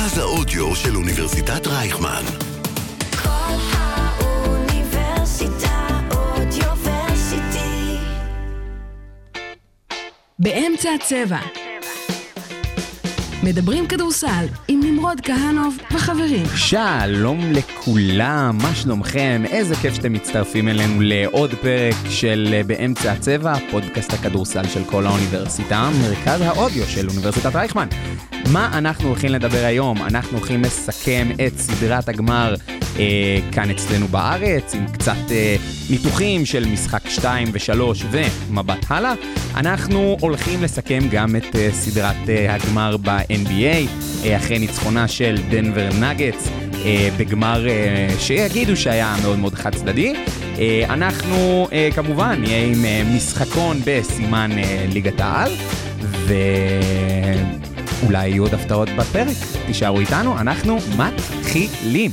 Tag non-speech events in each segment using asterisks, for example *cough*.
מרכז האודיו של אוניברסיטת רייכמן. כל האוניברסיטה אודיוורסיטי. באמצע הצבע. מדברים כדורסל עם נמרוד כהנוב וחברים. שלום לכולם, מה שלומכם? איזה כיף שאתם מצטרפים אלינו לעוד פרק של אה, באמצע הצבע, פודקאסט הכדורסל של כל האוניברסיטה, מרכז האודיו של אוניברסיטת רייכמן. מה אנחנו הולכים לדבר היום? אנחנו הולכים לסכם את סדרת הגמר אה, כאן אצלנו בארץ, עם קצת אה, ניתוחים של משחק 2 ו-3 ומבט הלאה. אנחנו הולכים לסכם גם את אה, סדרת אה, הגמר ב-NBA, אה, אחרי ניצחונה של דנבר נגטס. אה, בגמר אה, שיגידו שהיה מאוד מאוד חד צדדי. אה, אנחנו אה, כמובן נהיה עם אה, משחקון בסימן אה, ליגת העל, ואולי יהיו עוד הפתעות בפרק. תישארו איתנו, אנחנו מתחילים.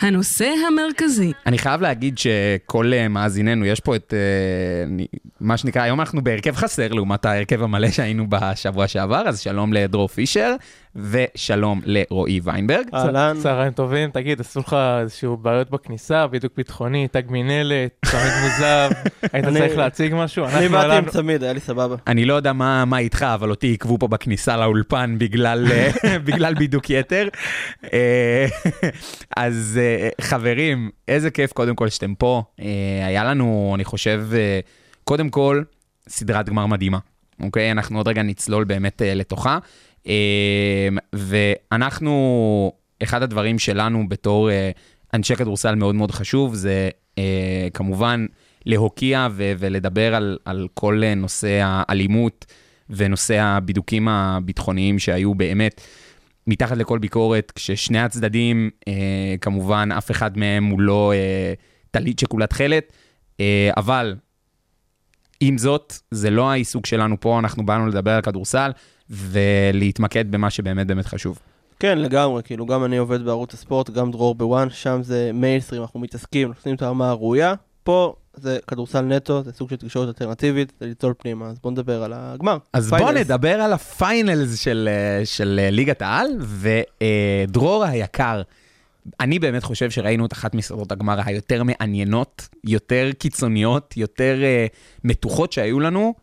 הנושא המרכזי, אני חייב להגיד שכל אה, מאזיננו, יש פה את אה, מה שנקרא, היום אנחנו בהרכב חסר לעומת ההרכב המלא שהיינו בשבוע שעבר, אז שלום לדרור פישר ושלום לרועי ויינברג. אהלן. צהריים טובים, תגיד, עשו לך איזשהו בעיות בכניסה, בדיוק ביטחוני, תג מינהלת, צמיד מוזב, *laughs* היית צריך להציג משהו? אני באתי עם צמיד, היה לי סבבה. אני לא יודע מה, איתך, אבל אותי עיכבו פה בכניסה לאולפן בגלל, אה, *laughs* בידוק יתר. אה, *laughs* אז אה, חברים, איזה כיף קודם כל שאתם פה. היה לנו, אני חושב, קודם כל, סדרת גמר מדהימה. אוקיי? אנחנו עוד רגע נצלול באמת לתוכה. אה, ואנחנו, אחד הדברים שלנו בתור אה, אנשי כדורסל מאוד מאוד חשוב, זה אה, כמובן להוקיע ו- ולדבר על, על כל אה, נושא האלימות ונושא הבידוקים הביטחוניים שהיו באמת מתחת לכל ביקורת, כששני הצדדים, אה, כמובן, אף אחד מהם הוא לא אה, טלית שכולה תכלת, אה, אבל עם זאת, זה לא העיסוק שלנו פה, אנחנו באנו לדבר על כדורסל ולהתמקד במה שבאמת באמת חשוב. כן, לגמרי, כאילו, גם אני עובד בערוץ הספורט, גם דרור ב-ONE, שם זה מיינסטרים, אנחנו מתעסקים, נותנים את הרמה הראויה. פה זה כדורסל נטו, זה סוג של תקשורת אלטרנטיבית, זה ליטול פנימה, אז בוא נדבר על הגמר. אז בוא finals. נדבר על הפיינלס של, של אה, ליגת העל, ודרור היקר, אני באמת חושב שראינו את אחת מסדרות הגמר היותר מעניינות, יותר קיצוניות, יותר אה, מתוחות שהיו לנו,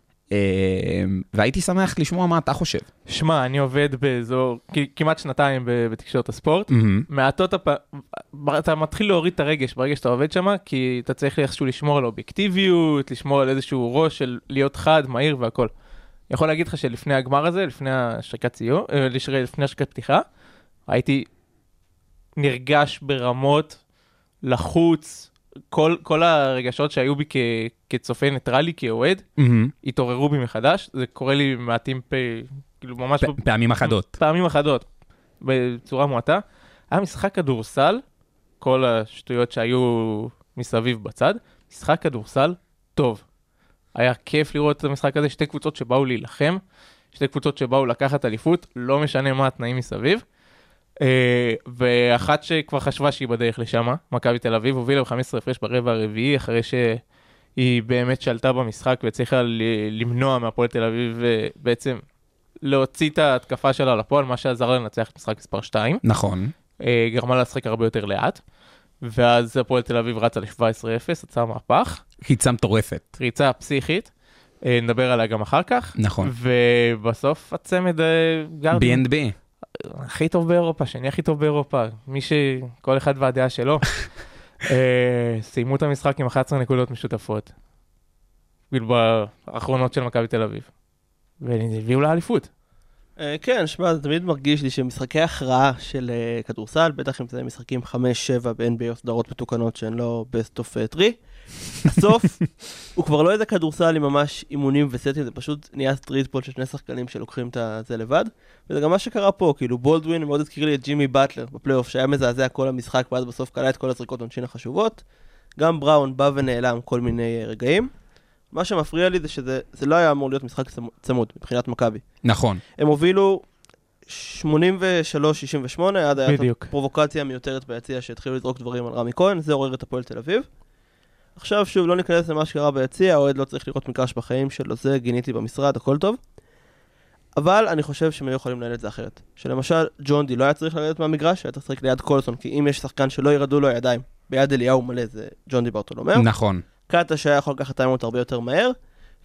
והייתי שמח לשמוע מה אתה חושב. שמע, אני עובד באזור, כמעט שנתיים בתקשורת הספורט. מעטות הפ... אתה מתחיל להוריד את הרגש ברגע שאתה עובד שם, כי אתה צריך איכשהו לשמור על אובייקטיביות, לשמור על איזשהו ראש של להיות חד, מהיר והכל. יכול להגיד לך שלפני הגמר הזה, לפני השריקת סיום, אה, לפני השריקת פתיחה, הייתי נרגש ברמות, לחוץ, כל, כל הרגשות שהיו בי כ, כצופה ניטרלי, כאוהד, מהמם. התעוררו בי מחדש. זה קורה לי מעטים פ... כאילו ממש... פ- פעמים אחדות. פעמים אחדות, בצורה מועטה. היה משחק כדורסל, כל השטויות שהיו מסביב בצד, משחק כדורסל טוב. היה כיף לראות את המשחק הזה, שתי קבוצות שבאו להילחם, שתי קבוצות שבאו לקחת אליפות, לא משנה מה התנאים מסביב. אה, ואחת שכבר חשבה שהיא בדרך לשם, מכבי תל אביב, הובילה ב-15 הפרש ברבע הרביעי, אחרי שהיא באמת שלטה במשחק והצליחה למנוע מהפועל תל אביב אה, בעצם להוציא את ההתקפה שלה לפועל, מה שעזר לה לנצח את משחק מספר 2, נכון. גרמה לה לשחק הרבה יותר לאט, ואז הפועל תל אביב רצה ל-17-0, יצא מהפך, חיצה מטורפת. ריצה פסיכית, אה, נדבר עליה גם אחר כך, נכון. ובסוף הצמד אה, B&B. הכי טוב באירופה, שני הכי טוב באירופה, מי ש... כל אחד והדעה שלו. *laughs* אה, סיימו את המשחק עם 11 נקודות משותפות. כאילו באחרונות של מכבי תל אביב. והביאו לאליפות. אה, כן, שמע, זה תמיד מרגיש לי שמשחקי הכרעה של אה, כדורסל, בטח אם זה משחקים 5-7 ב-NBA או סדרות מתוקנות שהן לא best of 3, בסוף *laughs* הוא כבר לא איזה כדורסל עם ממש אימונים וסטים, זה פשוט נהיה streetball של שני שחקנים שלוקחים את זה לבד. וזה גם מה שקרה פה, כאילו בולדווין מאוד הזכיר לי את ג'ימי באטלר בפלייאוף, שהיה מזעזע כל המשחק, ואז בסוף קלע את כל הזריקות עונשין החשובות. גם בראון בא ונעלם כל מיני אה, רגעים. מה שמפריע לי זה שזה זה לא היה אמור להיות משחק צמ- צמוד מבחינת מכבי. נכון. הם הובילו 83-68, עד בדיוק. הפרובוקציה המיותרת ביציע שהתחילו לזרוק דברים על רמי כהן, זה עורר את הפועל תל אביב. עכשיו שוב, לא ניכנס למה שקרה ביציע, האוהד לא צריך לראות מגרש בחיים שלו, זה גיניתי במשרד, הכל טוב. אבל אני חושב שהם היו יכולים לנהל את זה אחרת. שלמשל, ג'ונדי לא היה צריך לרדת מהמגרש, היה צריך לשחק ליד קולסון, כי אם יש שחקן שלא ירדו לו הידיים ביד אליהו מלא, זה ג'ונדי ברטולומאו. נכון. קטש היה יכול לקחת טיימאוט הרבה יותר מהר,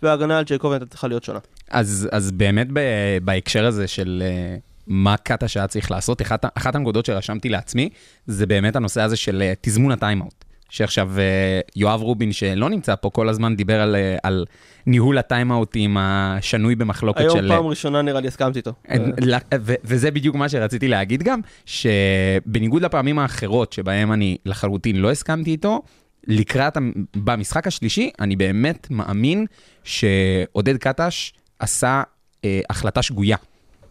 וההגנה על ג'ייקובן הייתה צריכה להיות שונה. אז, אז באמת ב, בהקשר הזה של אה, מה קטש היה צריך לעשות, אחת, אחת הנקודות שרשמתי לעצמי, זה באמת הנושא הזה של אה, תזמון הטיימאוט. שעכשיו אה, יואב רובין, שלא נמצא פה כל הזמן, דיבר על, על ניהול הטיימאוטים השנוי במחלוקת היום של... פעם ראשונה נראה לי הסכמתי איתו. ו- וזה בדיוק מה שרציתי להגיד גם, שבניגוד לפעמים האחרות שבהם אני לחלוטין לא הסכמתי איתו, לקראת, במשחק השלישי, אני באמת מאמין שעודד קטש עשה אה, החלטה שגויה.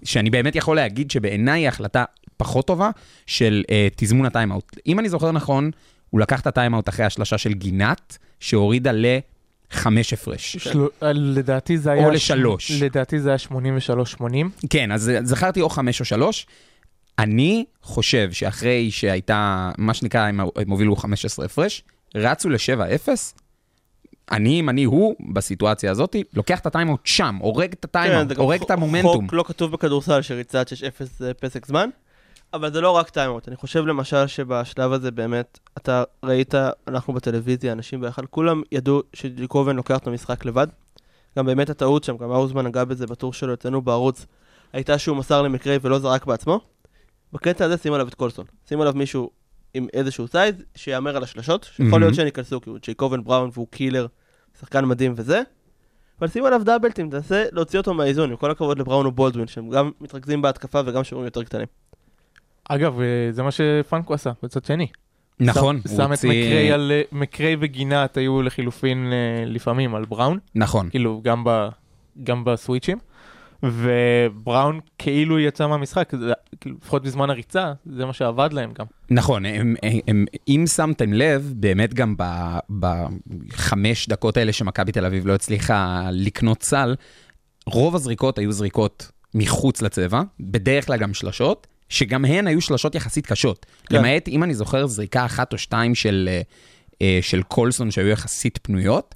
שאני באמת יכול להגיד שבעיניי היא החלטה פחות טובה של אה, תזמון הטיימאוט. אם אני זוכר נכון, הוא לקח את הטיימאוט אחרי השלשה של גינת, שהורידה לחמש הפרש. של... לדעתי זה היה... או לשלוש. לדעתי זה היה 83-80. כן, אז זכרתי או חמש או שלוש. אני חושב שאחרי שהייתה, מה שנקרא, הם הם הובילו 15 הפרש, רצו ל-7-0. אני, אם אני הוא, בסיטואציה הזאת, לוקח את הטיימאוט שם, הורג את כן, הטיימאוט, גם הורג את המומנטום. חוק לא כתוב בכדורסל שריצת 6-0 זה פסק זמן, אבל זה לא רק טיימאוט. אני חושב למשל שבשלב הזה באמת, אתה ראית, אנחנו בטלוויזיה, אנשים ביחד, כולם ידעו שג'יקובן לוקח את המשחק לבד. גם באמת הטעות שם, גם האוזמן נגע בזה בטור שלו אצלנו בערוץ, הייתה שהוא מסר למקרי ולא זרק בעצמו. בקטע הזה שים עליו את קולסון. שים עליו מישהו עם איזשהו size, שיהמר על השלשות, שיכול מהמם. להיות שהן ייכנסו, כי הוא ג'ייקובן בראון והוא killer, שחקן מדהים וזה. אבל שים עליו double team, תנסה להוציא אותו מהאיזון, עם כל הכבוד לבראון ובולדווין, שהם גם מתרכזים בהתקפה וגם שומרים יותר קטנים. אגב, אה, זה מה שפרנקו עשה בצד שני. נכון, שם, את מקריי על... אה, מקריי וגינת היו לחילופין אה, לפעמים על בראון, נכון. כאילו גם, ב, גם בסוויצ'ים. ובראון כאילו יצא מהמשחק, כאילו, לפחות בזמן הריצה, זה מה שעבד להם גם. נכון, הם, הם, הם, אם שמתם לב, באמת גם ב- בחמש דקות האלה שמכבי תל אביב לא הצליחה לקנות סל, רוב הזריקות היו זריקות מחוץ לצבע, בדרך כלל גם שלשות, שגם הן היו שלשות יחסית קשות. כן. למעט, אם אני זוכר, זריקה אחת או שתיים של, אה, אה, של קולסון שהיו יחסית פנויות.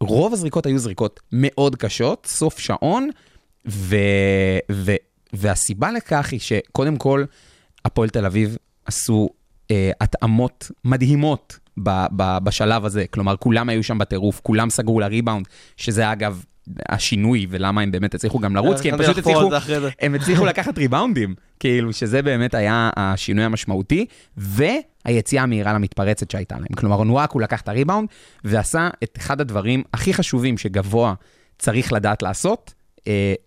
רוב הזריקות היו זריקות מאוד קשות, סוף שעון, ו, ו, והסיבה לכך היא שקודם כל, הפועל תל אביב עשו אה, התאמות מדהימות ב, ב, בשלב הזה. כלומר, כולם היו שם בטירוף, כולם סגרו לריבאונד, שזה אגב השינוי ולמה הם באמת הצליחו גם לרוץ, כי הם פשוט הצליחו. הם הצליחו לקחת ריבאונדים, כאילו שזה באמת היה השינוי המשמעותי, והיציאה המהירה למתפרצת שהייתה להם. כלומר, נואקו לקח את הריבאונד ועשה את אחד הדברים הכי חשובים שגבוה צריך לדעת לעשות, אה,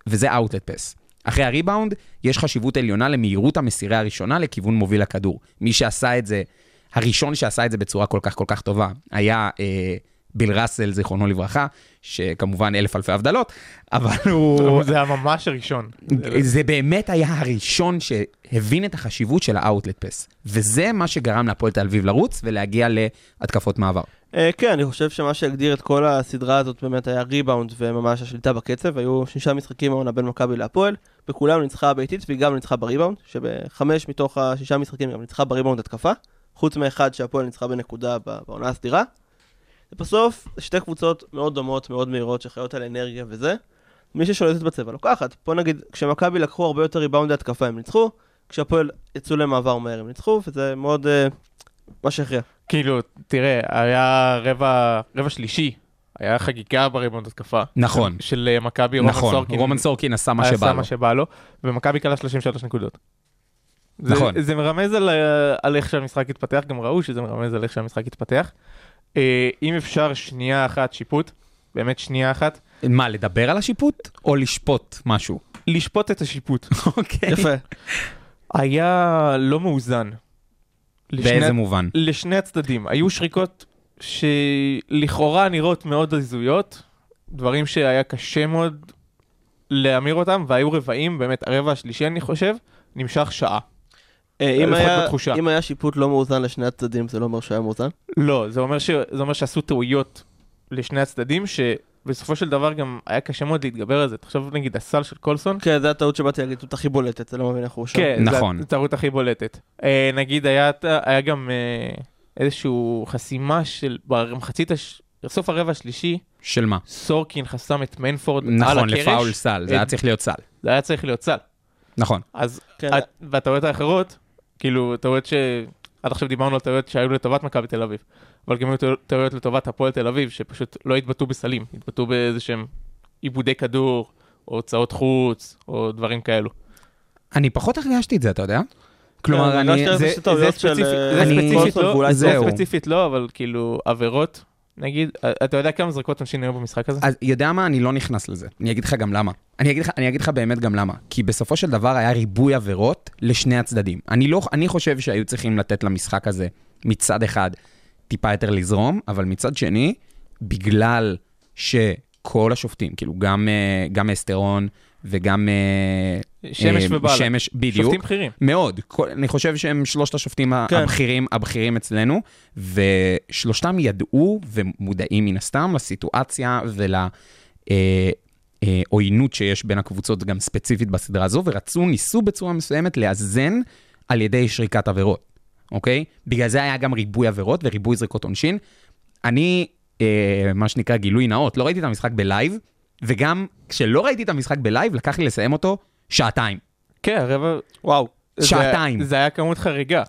וזה אאוטלט פס. אחרי הריבאונד, יש חשיבות עליונה למהירות המסירה הראשונה לכיוון מוביל הכדור. מי שעשה את זה, הראשון שעשה את זה בצורה כל כך כל כך טובה, היה אה, ביל ראסל, זיכרונו לברכה, שכמובן אלף אלפי הבדלות, אבל הוא... זה היה ממש הראשון. זה באמת היה הראשון שהבין את החשיבות של האאוטלט פס. וזה מה שגרם להפועל תל אביב לרוץ ולהגיע להתקפות מעבר. אה, כן, אני חושב שמה שהגדיר את כל הסדרה הזאת באמת היה ריבאונד וממש השליטה בקצב. היו שישה משחקים העונה בין מכבי להפועל, בכולם ניצחה הביתית והיא גם ניצחה בריבאונד, שבחמש מתוך השישה משחקים גם ניצחה בריבאונד התקפה, חוץ מאחד שהפועל ניצחה בנקודה בעונה הסדירה. ובסוף, שתי קבוצות מאוד דומות, מאוד מהירות, שחיות על אנרגיה וזה. מי ששולטת בצבע לוקחת. פה נגיד, כשמכבי לקחו הרבה יותר ריבאונד התקפה הם ניצחו, כשהפועל יצאו למעבר מהר הם ניצחו, וזה מאוד אה, מה שהכריע. כאילו, תראה, היה רבע, רבע שלישי, היה חגיגה בריבונד התקפה. נכון. של, של אה, מכבי, רומן נכון, סורקין. רומן סורקין עשה מה עשה שבא לו. מה שבא לו, ומכבי קלה 33 נקודות. זה- נכון. זה מרמז על, אה, על איך שהמשחק התפתח, גם ראו שזה מרמז על איך שהמשחק התפתח. אה, אם אפשר שנייה אחת שיפוט, באמת שנייה אחת, מה, לדבר על השיפוט או לשפוט משהו? לשפוט את השיפוט. *laughs* אוקיי. יפה. היה לא מאוזן. לשני- באיזה מובן? לשני הצדדים. היו שריקות שלכאורה נראות מאוד הזויות, דברים שהיה קשה מאוד להמיר אותם, והיו רבעים, באמת, הרבע השלישי אני חושב, נמשך שעה. אה, אם היה- בתחושה. אם היה שיפוט לא מאוזן לשני הצדדים, זה לא אומר שהיה מאוזן? לא, זה אומר, ש... זה אומר שעשו טעויות לשני הצדדים, שבסופו של דבר גם היה קשה מאוד להתגבר על זה. תחשוב נגיד הסל של קולסון, כן, זו הטעות שבאתי להגיד, זאת הכי בולטת, זה לא מבין איך הוא שם. כן, נכון. זו הטעות הכי בולטת. אה, נגיד היה, היה גם אה, איזושהי חסימה של, במחצית הש... בסוף הרבע השלישי, של מה? סורקין חסם את מנפורד על נכון, הקרש. לפאול סל, זה היה צריך להיות סל. זה היה צריך להיות סל. נכון. אז כן. את- והטעויות האחרות, כאילו, טעויות ש... עד עכשיו דיברנו על טעויות שהיו לטובת מכבי תל אביב, אבל גם היו טעו- טעויות לטובת הפועל תל אביב, שפשוט לא התבטאו בסלים, התבטאו באיזה שהם עיבודי כדור, או הוצאות חוץ, או דברים כאלו. אני פחות הרגשתי את זה, אתה יודע? כלומר, כן, אני... זה- אה, לא, זהו. ספציפית לא, אבל כאילו, עבירות, נגיד, אתה יודע כמה זריקות עונשין היו במשחק הזה? אז יודע מה? אני לא נכנס לזה. אני אגיד לך גם למה. אני אגיד לך, אני אגיד לך באמת גם למה. כי בסופו של דבר היה ריבוי עבירות לשני הצדדים. אני, לא, אני חושב שהיו צריכים לתת למשחק הזה מצד אחד טיפה יותר לזרום, אבל מצד שני, בגלל שכל השופטים, כאילו גם, אה, גם אסטרון וגם... אה, שמש אה, ובאללה. שמש, בדיוק. שופטים בכירים. מאוד. כל, אני חושב שהם שלושת השופטים כן. הבכירים, הבכירים אצלנו, ושלושתם ידעו ומודעים מן הסתם לסיטואציה ולעוינות שיש בין הקבוצות גם ספציפית בסדרה הזו, ורצו, ניסו בצורה מסוימת לאזן על ידי שריקת עבירות, אוקיי? בגלל זה היה גם ריבוי עבירות וריבוי זריקות עונשין. אני, אה, מה שנקרא גילוי נאות, לא ראיתי את המשחק בלייב, וגם כשלא ראיתי את המשחק בלייב, לקח לי לסיים אותו שעתיים. כן, הרבע... וואו. זה- שעתיים. זה היה כמות חריגה.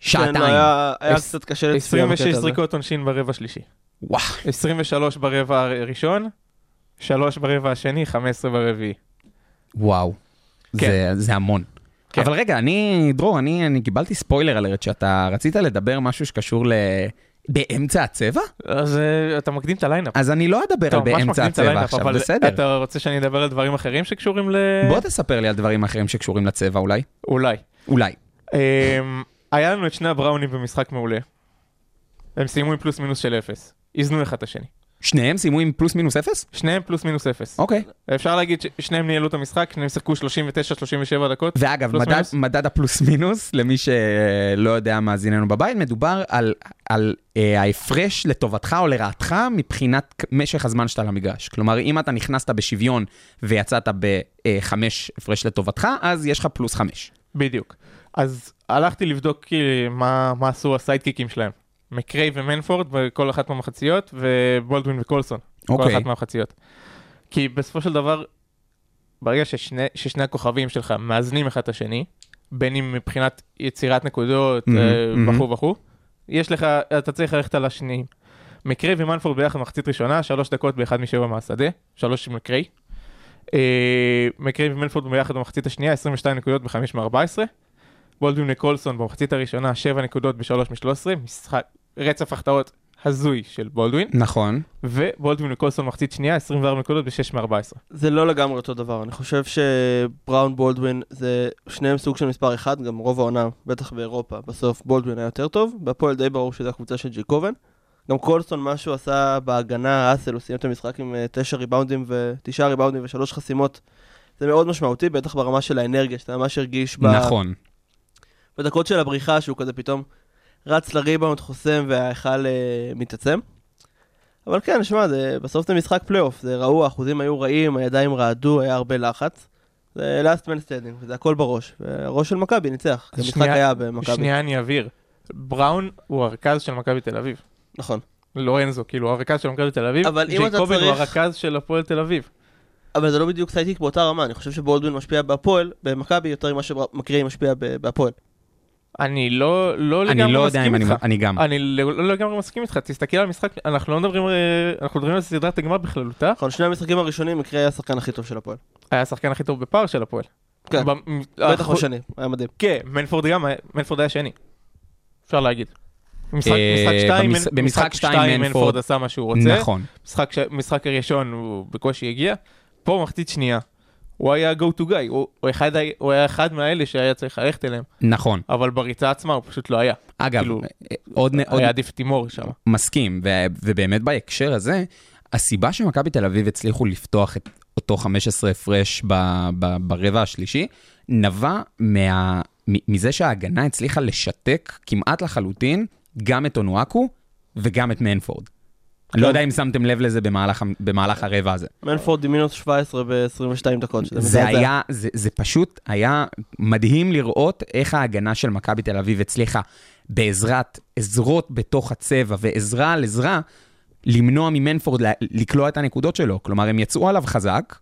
שעתיים. כן, היה היה עש- קצת קשה לצפייה 26 בקטע הזה. זריקות עונשין ברבע השלישי. וואו. 23 ברבע הראשון, 3 ברבע השני, 15 ברביעי. וואו. כן. זה, זה המון. כן. אבל רגע, אני, דרור, אני, אני קיבלתי spoiler alert שאתה רצית לדבר משהו שקשור ל... באמצע הצבע? אז אה, אתה מקדים את ה lineup. אז אני לא אדבר על באמצע הצבע עכשיו, בסדר. אתה רוצה שאני אדבר על דברים אחרים שקשורים ל... בוא תספר לי על דברים אחרים שקשורים לצבע אולי. אולי. אולי. אמ, היה לנו את שני הבראונים במשחק מעולה. הם סיימו עם פלוס מינוס של אפס. איזנו אחד את השני. שניהם סיימו עם פלוס מינוס אפס? שניהם פלוס מינוס אפס. אוקיי. אפשר להגיד ששניהם ניהלו את המשחק, שניהם שיחקו 39-37 דקות. ואגב, מדד, מינוס? מדד הפלוס *laughs* מינוס, למי שלא יודע מאזיננו בבית, מדובר על, על אה, ההפרש לטובתך או לרעתך מבחינת משך הזמן שאתה על המגרש. כלומר, אם אתה נכנסת בשוויון ויצאת בחמש הפרש לטובתך, אז יש לך פלוס חמש. בדיוק. אז הלכתי לבדוק כאילו, מה, מה עשו הסיידקיקים שלהם. מקריי ומנפורד בכל אחת מהמחציות, ובולדווין וקולסון. כל אוקיי. אחת מהמחציות. כי בסופו של דבר, ברגע ששני, ששני הכוכבים שלך מאזנים אחד את השני, בין אם מבחינת יצירת נקודות אה. וכו' וכו', יש לך, אתה צריך ללכת על השניים. מקריי ומנפורד ביחד מחצית ראשונה, שלוש דקות באחד משבע מהשדה, שלוש של מקריי. אה, מקריי ומנפורד ביחד במחצית השנייה, 22 נקודות בחמש מ-14. בולדווין וקולסון במחצית הראשונה, 7 נקודות בשלוש מ-13, משחק, רצף החטאות הזוי של בולדווין. נכון. ובולדווין וקולסון מחצית שנייה, 24 נקודות ב-6 מ-14. זה לא לגמרי אותו דבר, אני חושב שבראון בולדווין זה שניהם סוג של מספר אחד, גם רוב העונה, בטח באירופה, בסוף בולדווין היה יותר טוב, בהפועל די ברור שזה הקבוצה של ג'יקובן. גם קולסון, מה שהוא עשה בהגנה, אסל, הוא סיים את המשחק עם אה, תשע ריבאונדים ותשעה ריבאונדים ושלוש חסימות. זה מאוד משמעותי, בטח ברמה של האנרגיה, שאתה ממש הרגיש ב... נכון. בדקות של הבריחה, שהוא כזה פתאום רץ לריבאונד, חוסם וההיכל אה, מתעצם. אבל כן, שמע, זה, בסוף זה משחק פלייאוף, זה ראו, האחוזים היו רעים, הידיים רעדו, היה הרבה לחץ. זה last man standing, וזה הכל בראש. והראש של מכבי ניצח, זה משחק היה במכבי. שנייה אני אבהיר. בראון הוא הרכז של מכבי תל אביב. נכון. לורנזו, כאילו הוא הרכז של מכבי תל אביב. אבל אם אתה ג'ייקובן הוא צריך- הרכז של הפועל תל אביב. אבל זה לא בדיוק סייטיק באותה רמה, אני חושב שבולדווין משפיע בהפועל, במכבי יותר ממה שמקריי משפיע בהפועל. אני לא, לא אני לגמרי לא מסכים אם אני... איתך. אני גם. אני לא לא לגמרי מסכים איתך, תסתכל על המשחק, אנחנו לא מדברים, אה, אנחנו מדברים על סדרת הגמר בכללותה, נכון, שני המשחקים הראשונים, מקריי היה השחקן הכי טוב של הפועל. היה השחקן הכי טוב בפער של הפועל. כן. במ- בטח האחוז- בשני, היה מדהים. כן, מנפורד גם, מנפורד היה שני. אפשר להגיד. משחק אה, במשחק משחק שתיים שתיים מנפורד- מנפורד עשה מה שהוא רוצה. נכון. משחק ש- משחק הראשון הוא בקושי הגיע. פה מחצית שנייה. הוא היה go to guy, הוא, הוא, אחד, הוא היה אחד מהאלה שהיה צריך ללכת אליהם, נכון. אבל בריצה עצמה הוא פשוט לא היה. אגב, כאילו, אה, עוד, נ- עוד היה עדיף תימור שם. מסכים, ו- ובאמת בהקשר הזה, הסיבה שמכבי תל אביב הצליחו לפתוח את אותו 15 הפרש ב- ב- ברבע השלישי, נבע מה, מזה שההגנה הצליחה לשתק כמעט לחלוטין גם את אונואקו וגם את מנפורד. לא יודע אם שמתם לב לזה במהלך, הרבע הזה. מנפורד עם מינוס 17 ב-22 דקות, שזה זה. היה, זה, זה פשוט היה מדהים לראות איך ההגנה של מכבי תל אביב הצליחה בעזרת עזרות בתוך הצבע ועזרה על עזרה, למנוע ממנפורד לקלוע את הנקודות שלו. כלומר, הם יצאו עליו חזק,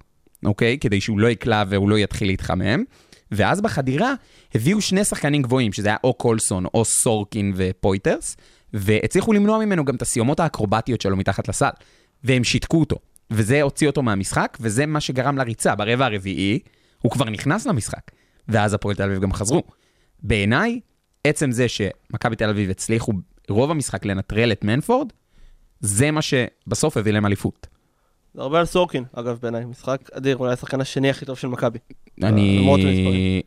אוקיי? כדי שהוא לא יקלע והוא לא יתחיל להתחמם. ואז בחדירה הביאו שני שחקנים גבוהים, שזה היה או קולסון או סורקין ופויטרס, והצליחו למנוע ממנו גם את הסיומות האקרובטיות שלו מתחת לסל. והם שיתקו אותו, וזה הוציא אותו מהמשחק, וזה מה שגרם לריצה. ברבע הרביעי, הוא כבר נכנס למשחק, ואז הפועל תל אביב גם חזרו. בעיניי, עצם זה שמכבי תל אביב הצליחו רוב המשחק לנטרל את מנפורד, זה מה שבסוף הביא להם אליפות. זה הרבה על סורקין, אגב, בעיניי. משחק אדיר, אולי השחקן השני הכי טוב של מכבי. אני...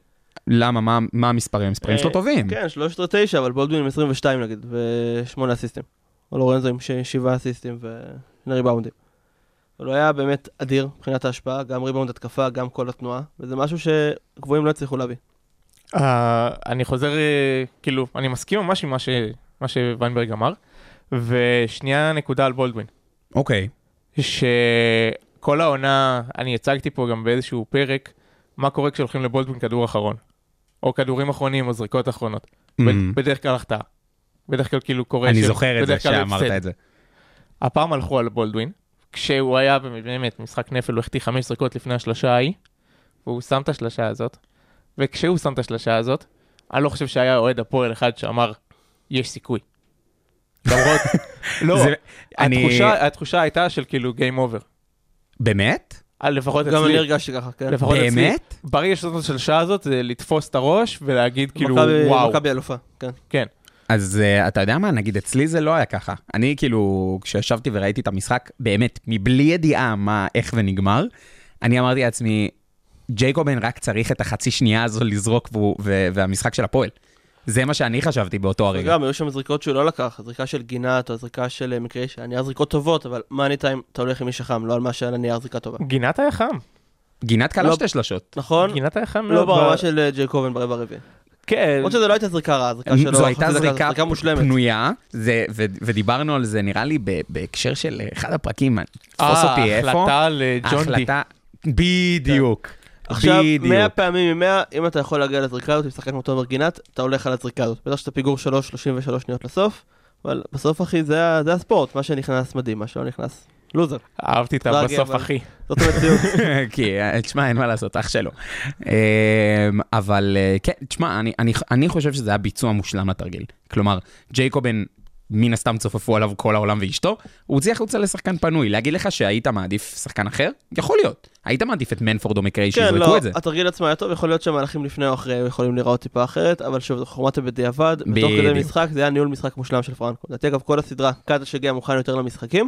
למה? מה, מה המספרים? המספרים שלו אה, טובים. כן, 13-9, אבל בולדווין עם 22 נגיד, ושמונה אסיסטים. או לורנזו עם ש- שבעה אסיסטים ושני ריבאונדים. אבל הוא היה באמת אדיר מבחינת ההשפעה, גם ריבאונד התקפה, גם כל התנועה, וזה משהו שגבוהים לא הצליחו להביא. אה, אני חוזר, אה, כאילו, אני מסכים ממש עם מה ש- מה שוויינברג אמר, ושנייה נקודה על בולדווין. אוקיי. שכל העונה, אני הצגתי פה גם באיזשהו פרק, מה קורה כשהולכים לבולדווין כדור אחרון. או כדורים אחרונים או זריקות אחרונות. Mm. בדרך כלל החטאה. בדרך כלל כאילו קורה אני של- זוכר את זה שאמרת. את זה. הפעם הלכו על בולדווין, כשהוא היה באמת משחק נפל, הוא החטיא חמש זריקות לפני השלושה ההיא, והוא שם את השלושה הזאת, וכשהוא שם את השלושה הזאת, אני לא חושב שהיה אוהד הפועל אחד שאמר, יש סיכוי. למרות, *laughs* לא, זה- אני- התחושה, התחושה הייתה של כאילו Game over. באמת? אה, לפחות גם אני אצלי, הרגשתי ככה, כן. לפחות אצלי. באמת? ברגע שזאת השלושה הזאת, זה לתפוס את הראש ולהגיד כאילו, מכבי- וואו, מכבי אלופה, כן. כן. אז uh, אתה יודע מה, נגיד אצלי זה לא היה ככה. אני כאילו, כשישבתי וראיתי את המשחק, באמת, מבלי ידיעה מה, איך ונגמר, אני אמרתי לעצמי, ג'ייקובן רק צריך את החצי שנייה הזו לזרוק והוא, והמשחק של הפועל. זה מה שאני חשבתי באותו הרגע. וגם היו שם זריקות שהוא לא לקח, זריקה של גינת או זריקה של אה, מקרי שהנייר זריקות טובות, אבל מה ענית אם אתה הולך עם מי שחם, לא על מה שעל הנייר זריקה טובה. גינת היה חם, גינת קלה לא- שתי שלשות. נכון? גינת היה חם לא. ברמה ב- של אה, ג'ייקובן ברבע הרביעי. כן, למרות שזו לא הייתה זריקה רעה, זריקה שלו, זו הייתה זריקה זריקה מושלמת. פנויה, זה, ו- ודיברנו על זה נראה לי ב- בהקשר של אחד הפרקים, תפוס אה, אותי איפה. החלטה על ג'ון די. ההחלטה, בדיוק. עכשיו, בדיוק. 100 פעמים מ-100, אם אתה יכול להגיע לזריקה הזאת עם שחקן כמו תומר גינת, אתה הולך על הזריקה הזאת. בטח שאתה פיגור 3, 33 שניות לסוף, אבל בסוף, אחי, זה זה הספורט, מה שנכנס מדהים, מה שלא נכנס, לוזר. אהבתי את טרגי, הבסוף אחי. זאת המציאות. *laughs* כי, אה, תשמע, אין מה לעשות, אח שלו. אה, אבל אה, כן, תשמע, אני חושב שזה היה ביצוע מושלם לתרגיל. כלומר, ג'ייקובן, מן הסתם צופפו עליו כל העולם ואשתו, הוא הוציא החוצה לשחקן פנוי. להגיד לך שהיית מעדיף שחקן אחר? יכול להיות. היית מעדיף את מנפורד או מקריי כן, שיזרקו לא, את זה. התרגיל עצמו היה טוב, יכול להיות שהמהלכים לפני או אחרי יכולים להיראות טיפה אחרת, אבל שוב, זו חוכמת בדיעבד, ותוך כדי. משחק זה היה ניהול משחק מושלם של פרנקו. לדעתי אגב, כל הסדרה, קאטה שהגיע מוכן יותר למשחקים,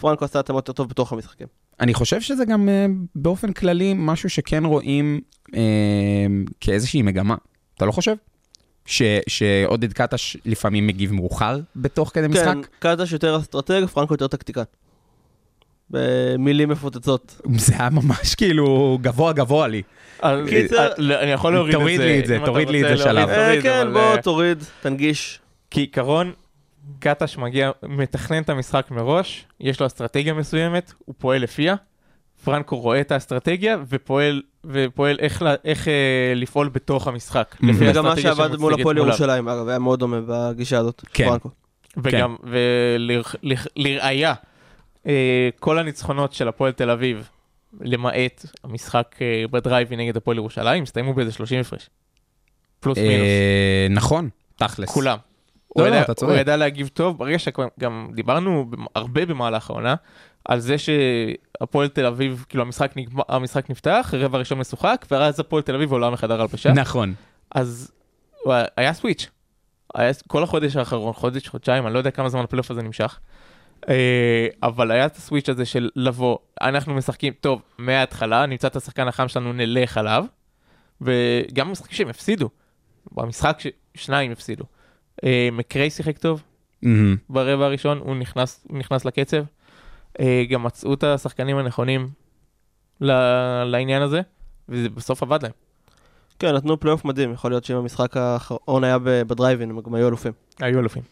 פרנקו עשה התאמות יותר טוב בתוך המשחקים. אני חושב שזה גם אה, באופן כללי משהו שכן רואים אה, כאיזושהי מגמה. אתה לא חושב? ש, שעודד קטש לפעמים מגיב מאוחר בתוך כדי משחק? כן, קטש יותר אסטרטג, פרנקו יותר טקטיקן. במילים מפוצצות. זה היה ממש כאילו גבוה גבוה לי. קיצר- אני יכול להוריד את זה. תוריד לי את זה, אתה תוריד לי את רוצה זה שלב. אה, כן, בוא אה, תוריד, תנגיש. כעיקרון, קטש מגיע, מתכנן את המשחק מראש, יש לו אסטרטגיה מסוימת, הוא פועל לפיה. פרנקו רואה את האסטרטגיה ופועל, ופועל איך, לה- איך אה, לפעול בתוך המשחק. Mhm. לפי זה גם מה שעבד מול הפועל. ירושלים, אגב, היה מאוד דומה בגישה הזאת. כן. פרנקו. וגם, ולראיה, כל הניצחונות של הפועל תל אביב, למעט המשחק אה, בדרייבי נגד הפועל ירושלים, הסתיימו באיזה 30 הפרש. פלוס מינוס. אה, נכון, תכלס. כולם. לא, הוא לא, ידע- אתה צודק. הוא ידע להגיב טוב, ברגע שגם דיברנו הרבה במהלך העונה, על זה שהפועל תל אביב, כאילו המשחק, נגמר, המשחק נפתח, רבע ראשון משוחק, ואז הפועל תל אביב עולה מחדר הלבשה, נכון. אז היה- סוויץ'. היה, כל החודש האחרון, חודש, חודשיים, אני לא יודע כמה זמן הפלייאוף הזה נמשך. אה, אבל היה את הסוויץ' הזה של לבוא, אנחנו משחקים, טוב, מההתחלה, נמצא את השחקן החם שלנו, נלך עליו, וגם במשחקים שהם הפסידו, במשחק ששניים הפסידו. אה, מקריי שיחק טוב, מהמם. ברבע הראשון, הוא נכנס, הוא נכנס לקצב. אה, גם מצאו את השחקנים הנכונים ל- לעניין הזה, וזה בסוף עבד להם. כן, נתנו פלייאוף מדהים, יכול להיות שאם המשחק האחרון היה בדרייבין, הם גם היו אלופים. היו אלופים.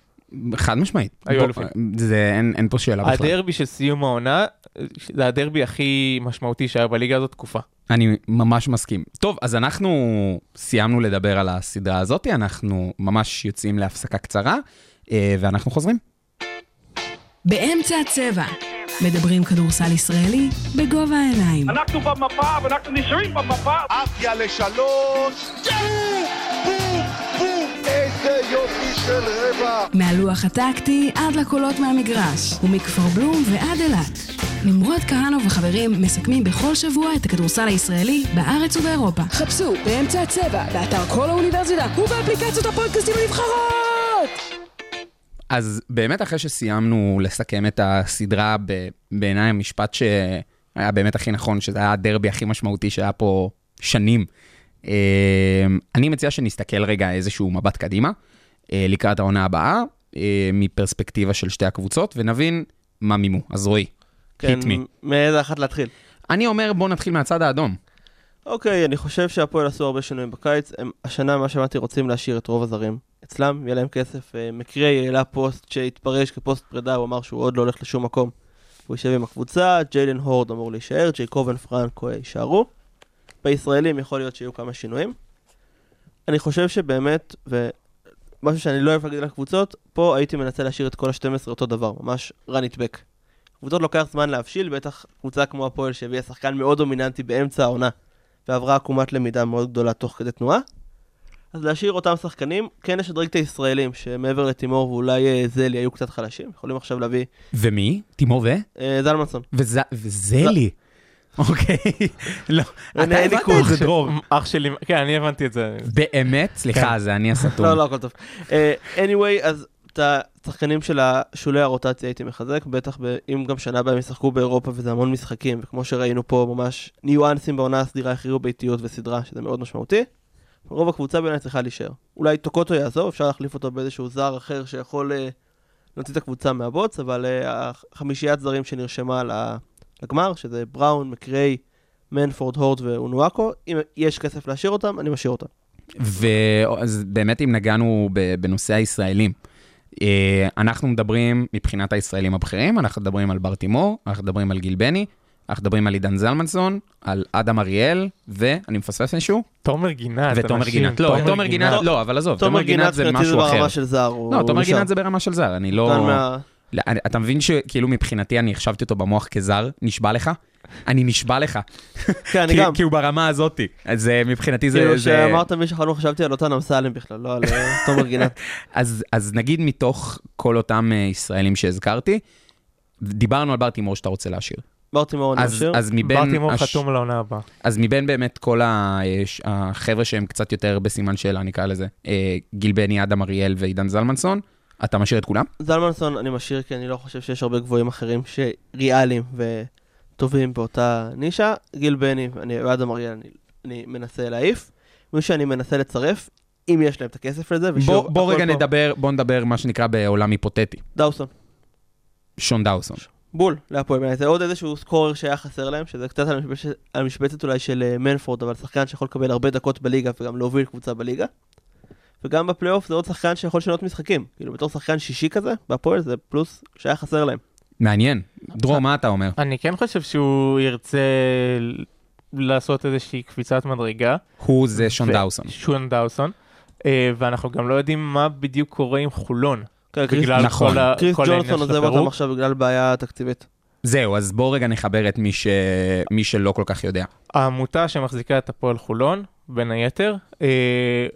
חד משמעית. היו אלופים. זה, אין, אין פה שאלה בכלל. הדרבי של סיום העונה, זה הדרבי הכי משמעותי שהיה בליגה הזאת תקופה. אני ממש מסכים. טוב, אז אנחנו סיימנו לדבר על הסדרה הזאת, אנחנו ממש יוצאים להפסקה קצרה, אה, ואנחנו חוזרים. באמצע הצבע. מדברים כדורסל ישראלי בגובה העיניים. אנחנו במפה ואנחנו נשארים במפה. עפיה לשלוש, בום, בום, איזה יופי של רבע. מהלוח הטקטי עד לקולות מהמגרש, ומכפר בלום ועד אילת. נמרוד כהנוב וחברים מסכמים בכל שבוע את הכדורסל הישראלי בארץ ובאירופה. חפשו באמצע הצבע, באתר כל האוניברסיטה ובאפליקציות הפודקאסטים הנבחרות! אז באמת אחרי שסיימנו לסכם את הסדרה, ב- בעיניי המשפט שהיה באמת הכי נכון, שזה היה הדרבי הכי משמעותי שהיה פה שנים. אה, אני מציע שנסתכל רגע איזשהו מבט קדימה, לקראת העונה הבאה, אה, מפרספקטיבה של שתי הקבוצות, ונבין מה מימו. אז רועי, כן, hit me. מאיזה אחת להתחיל? אני אומר בוא נתחיל מהצד האדום. אוקיי, אני חושב שהפועל עשו הרבה שינויים בקיץ. הם השנה, מה שאמרתי, רוצים להשאיר את רוב הזרים אצלם, יהיה להם כסף. אה, מקרי העלה פוסט שהתפרש כפוסט פרידה, הוא אמר שהוא עוד לא הולך לשום מקום. הוא יישב עם הקבוצה, ג'יילן הורד אמור להישאר, ג'ייקובן פרנקו אה, יישארו. בישראלים יכול להיות שיהיו כמה שינויים. אני חושב שבאמת, ומשהו שאני לא אוהב להגיד על הקבוצות, פה הייתי מנסה להשאיר את כל ה-12 אותו דבר, ממש run it back. קבוצות לוקח זמן להבשיל, בטח קבוצה כמו הפועל שהביאה שחקן מאוד דומיננטי באמצע העונה, ועברה עקומת למידה מאוד גדולה תוך כדי תנועה. אז להשאיר אותם שחקנים, כן לשדרג את הישראלים, שמעבר לתימור ואולי אה, זלי היו קצת חלשים, יכולים עכשיו להביא ומי? תימור ו? אה, זלמנסון. וזלי. אוקיי. לא, אתה הבנת. את זה, דרור. אח שלי, כן, אני הבנתי את זה. באמת? סליחה, זה אני הסתום. לא, לא, הכל טוב. אה, anyway, אז את השחקנים של שולי הרוטציה הייתי מחזק, בטח אם גם שנה הבאה הם ישחקו באירופה וזה המון משחקים, וכמו שראינו פה ממש ניואנסים בעונה הסדירה הכריעו ביתיות וסדרה, שזה מאוד משמעותי. רוב הקבוצה בעיניי צריכה להישאר. אולי טוקוטו יעזוב, אפשר להחליף אותו באיזשהו זר אחר שיכול אה, להוציא את הקבוצה מהבוץ, אבל אה, החמישיית זרים שנרשמה ל- לגמר, שזה בראון, מקריי, מנפורד, הורד ואונואקו, אם יש כסף להשאיר אותם, אני משאיר אותם. ואז באמת אם נגענו בנושא הישראלים, אה, אנחנו מדברים מבחינת הישראלים הבכירים, אנחנו מדברים על בר תימור, אנחנו מדברים על גיל בני, אנחנו מדברים על עידן זלמנסון, על אדם אריאל, ואני מפספס מישהו? תומר גינת. ותומר אנשים, גינת. לא, תומר גינת, לא, אבל עזוב, תומר גינת זה משהו אחר. ברמה של זר. הוא- לא, תומר נשאר. גינת זה ברמה של זר, אני לא... לא, אתה מבין שכאילו מבחינתי אני החשבתי אותו במוח כזר? נשבע לך? אני נשבע לך. *laughs* כן, אני גם. כי הוא ברמה הזאתי. אז אה, מבחינתי זה... כאילו זה- שאמרת מי שחלום חשבתי על אותן אמסלם בכלל, לא על אה, תומר *laughs* גינת. אז, אז נגיד מתוך כל אותם אה, ישראלים שהזכרתי, דיברנו על בר תימור שאתה רוצה להשאיר. ברטימור אני אז, משאיר. אז מבין... ברטימור הש- חתום לעונה הבאה. אז מבין באמת כל ה- החבר'ה שהם קצת יותר בסימן שאלה, נקרא לזה, גיל בני, אדם אריאל ועידן זלמנסון, אתה משאיר את כולם? זלמנסון אני משאיר כי אני לא חושב שיש הרבה גבוהים אחרים שריאליים וטובים באותה נישה. גיל בני אני- ואדם אריאל אני, אני מנסה להעיף. מי שאני מנסה לצרף, אם יש להם את הכסף לזה, ושוב, בוא, בוא רגע פה- נדבר, בוא נדבר מה שנקרא בעולם היפותטי. דאוסון. שון דאוסון. בול, להפועל בעיניי. זה עוד איזשהו סקורר שהיה חסר להם, שזה קצת על המשבצת, על המשבצת אולי של אה, מנפורד, אבל שחקן שיכול לקבל הרבה דקות בליגה וגם להוביל קבוצה בליגה. וגם בפלייאוף זה עוד שחקן שיכול לשנות משחקים. כאילו בתור שחקן שישי כזה, בהפועל זה פלוס שהיה חסר להם. מעניין. דרור, מה אתה אומר? אני כן חושב שהוא ירצה לעשות איזושהי קפיצת מדרגה. הוא זה שון דאוסון. שון דאוסון. אה, ואנחנו גם לא יודעים מה בדיוק קורה עם חולון. כן, קריס- בגלל נכון. כל ה- קריס כל העניין ג'ונסון של עוזב אותם הפירוק. עכשיו בגלל בעיה תקציבית. זהו, אז בוא רגע נחבר את מי, ש... מי שלא כל כך יודע. העמותה שמחזיקה את הפועל חולון, בין היתר, אה,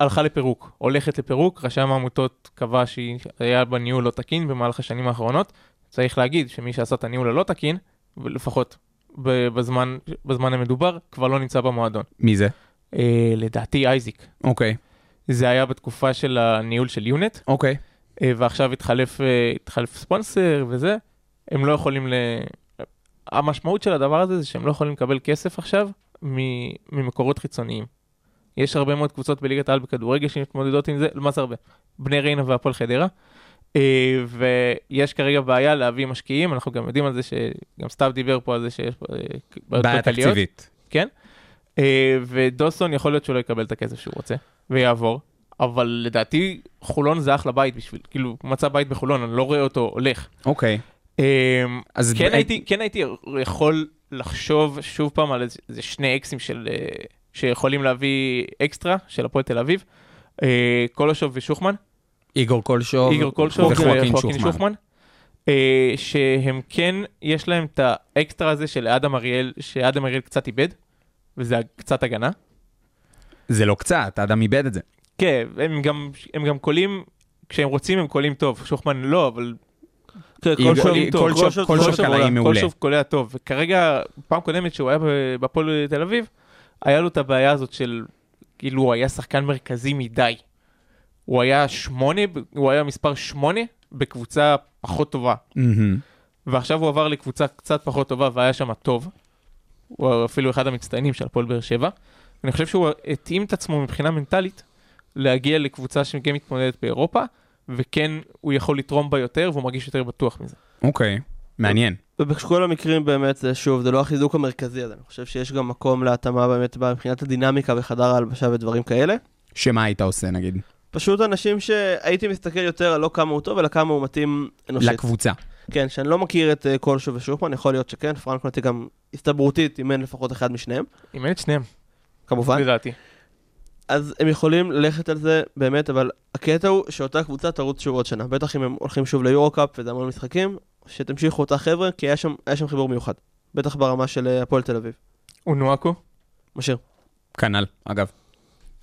הלכה לפירוק, הולכת לפירוק, רשם העמותות קבע שהיא היה בה ניהול לא תקין במהלך השנים האחרונות. צריך להגיד שמי שעשה את הניהול הלא תקין, לפחות בזמן, בזמן המדובר, כבר לא נמצא במועדון. מי זה? אה, לדעתי אייזיק. אוקיי, זה היה בתקופה של הניהול של יונט, אוקיי. אה, ועכשיו התחלף, אה, התחלף ספונסר וזה, הם לא יכולים ל... המשמעות של הדבר הזה זה שהם לא יכולים לקבל כסף עכשיו ממקורות חיצוניים. יש הרבה מאוד קבוצות בליגת העל בכדורגל שמתמודדות עם זה, מה זה הרבה? בני ריינה והפועל חדרה. אה, ויש כרגע בעיה להביא משקיעים, אנחנו גם יודעים על זה שגם סתיו דיבר פה על זה שיש אה, בעיה. תקציבית. אה, ודוסון יכול להיות שהוא לא יקבל את הכסף שהוא רוצה, ויעבור. אבל לדעתי חולון זה אחלה בית בשביל, כאילו, מצא בית בחולון, אני לא רואה אותו הולך. אוקיי. אה, אז כן ב- הייתי, כן הייתי יכול לחשוב שוב פעם על איזה, שני אקסים של, שיכולים להביא אקסטרה של הפועל תל אביב, אה, קולושוב ושוחמן. איגור קולשוב. איגור קולשוב וחואקין שוחמן. שוחמן, אה, שהם כן, יש להם את האקסטרה הזה של אדם אריאל, שאדם אריאל קצת איבד, וזה קצת הגנה. זה לא קצת, אדם איבד את זה. כן, הם גם, הם גם קולים, כשהם רוצים הם קולים טוב, שוחמן לא, אבל כן, קולשוב קולשוב- קולשוב- קולשוב קולשוב קלעי עולה. מעולה. קולשוב קולע טוב, וכרגע, פעם קודמת שהוא היה ב- בהפועל תל אביב, היה לו את הבעיה הזאת של, כאילו הוא היה שחקן מרכזי מדי. הוא היה שמונה, הוא היה מספר שמונה בקבוצה פחות טובה. מהמם. ועכשיו הוא עבר לקבוצה קצת פחות טובה והיה שם טוב. הוא אפילו אחד המצטיינים של הפועל באר שבע. אני חושב שהוא התאים את עצמו מבחינה מנטלית להגיע לקבוצה שכן מתמודדת באירופה, וכן הוא יכול לתרום בה יותר והוא מרגיש יותר בטוח מזה. אוקיי, מעניין. ובכל המקרים באמת, זה שוב, זה לא החיזוק המרכזי הזה. אני חושב שיש גם מקום להתאמה באמת מבחינת הדינמיקה בחדר ההלבשה ודברים כאלה. שמה היית עושה נגיד? פשוט אנשים שהייתי מסתכל יותר על לא כמה הוא טוב, אלא כמה הוא מתאים אנושית. לקבוצה. כן, שאני לא מכיר את אה, קולשו ושופמן, יכול להיות שכן, פרנק נוטי גם הסתברותית אימן לפחות אחד משניהם, אימן את שניהם, כמובן. לדעתי. אז הם יכולים ללכת על זה באמת, אבל הקטע הוא שאותה קבוצה תרוץ שוב עוד שנה. בטח אם הם הולכים שוב ליורו-קאפ וזה המון משחקים, שתמשיכו אותה חבר'ה, כי היה שם, היה שם חיבור מיוחד. בטח ברמה של אה, הפועל תל אביב. אונואקו, משאיר. כנ"ל, אגב.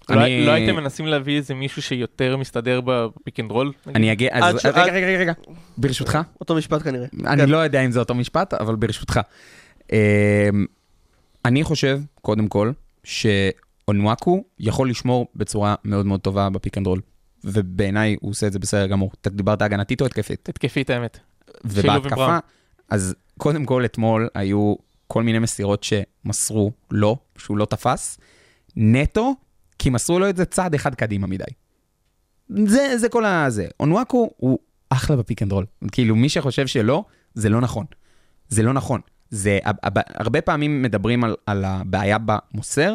לא אני- לא הייתם מנסים להביא איזה מישהו שיותר מסתדר ב pick and roll? אני אגיע, אז ש- רגע, רגע, רגע, רגע, ברשותך. אותו משפט כנראה. אני כן. לא יודע אם זה אותו משפט, אבל ברשותך. אמ, אני חושב, קודם כל, שאונואקו יכול לשמור בצורה מאוד מאוד טובה ב pick and roll. ובעיניי הוא עושה את זה בסדר גמור. אתה דיברת הגנתית או התקפית? התקפית האמת. ובהתקפה. אז קודם כל אתמול היו כל מיני מסירות שמסרו לו, שהוא לא תפס, נטו, כי מסרו לו את זה צעד אחד קדימה מדי. זה, זה כל הזה. אונואקו הוא אחלה ב pick and roll. כאילו, מי שחושב שלא, זה לא נכון. זה לא נכון. זה, הרבה פעמים מדברים על, על הבעיה במוסר,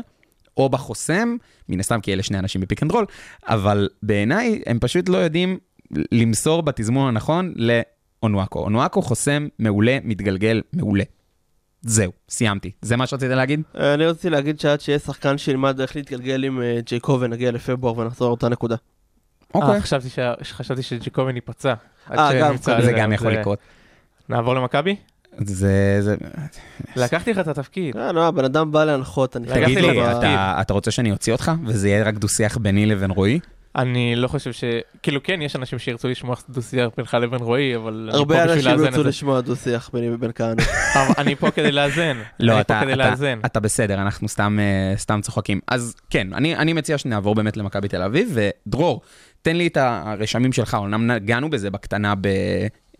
או בחוסם, מן הסתם כי אלה שני אנשים ב pick and roll, אבל בעיניי הם פשוט לא יודעים למסור בתזמון הנכון לאונואקו. אונואקו חוסם מעולה, מתגלגל מעולה. זהו, סיימתי. זה מה שרצית להגיד? אה, אני רציתי להגיד שעד שיהיה שחקן שילמד איך להתגלגל עם אה, ג'ייקוב ונגיע לפברואר ונחזור לאותה נקודה. אוקיי. אה, חשבתי שג'קובן ייפצע. אה, גם, זה גם יכול לקרות. נעבור למכבי? זה, זה... לקחתי לך את התפקיד. אה, לא, הבן אדם בא להנחות, אני תגיד לי, אתה רוצה שאני אוציא אותך, וזה יהיה רק דו-שיח ביני לבין רועי? אני לא חושב ש... כאילו כן, יש אנשים שירצו לשמוע דו-שיח בינך לבין רועי, אבל אני הרבה פה בשביל אנשים לאזן ירצו את זה. לשמוע דו-שיח ביני ובין כהנא. *laughs* אני פה כדי לאזן. לא, אתה, כדי אתה, לאזן. אתה בסדר, אנחנו סתם, אה, סתם צוחקים. אז כן, אני, אני מציע שנעבור באמת למכבי תל אביב, ודרור, תן לי את הרשמים שלך, אומנם נגענו בזה בקטנה ב,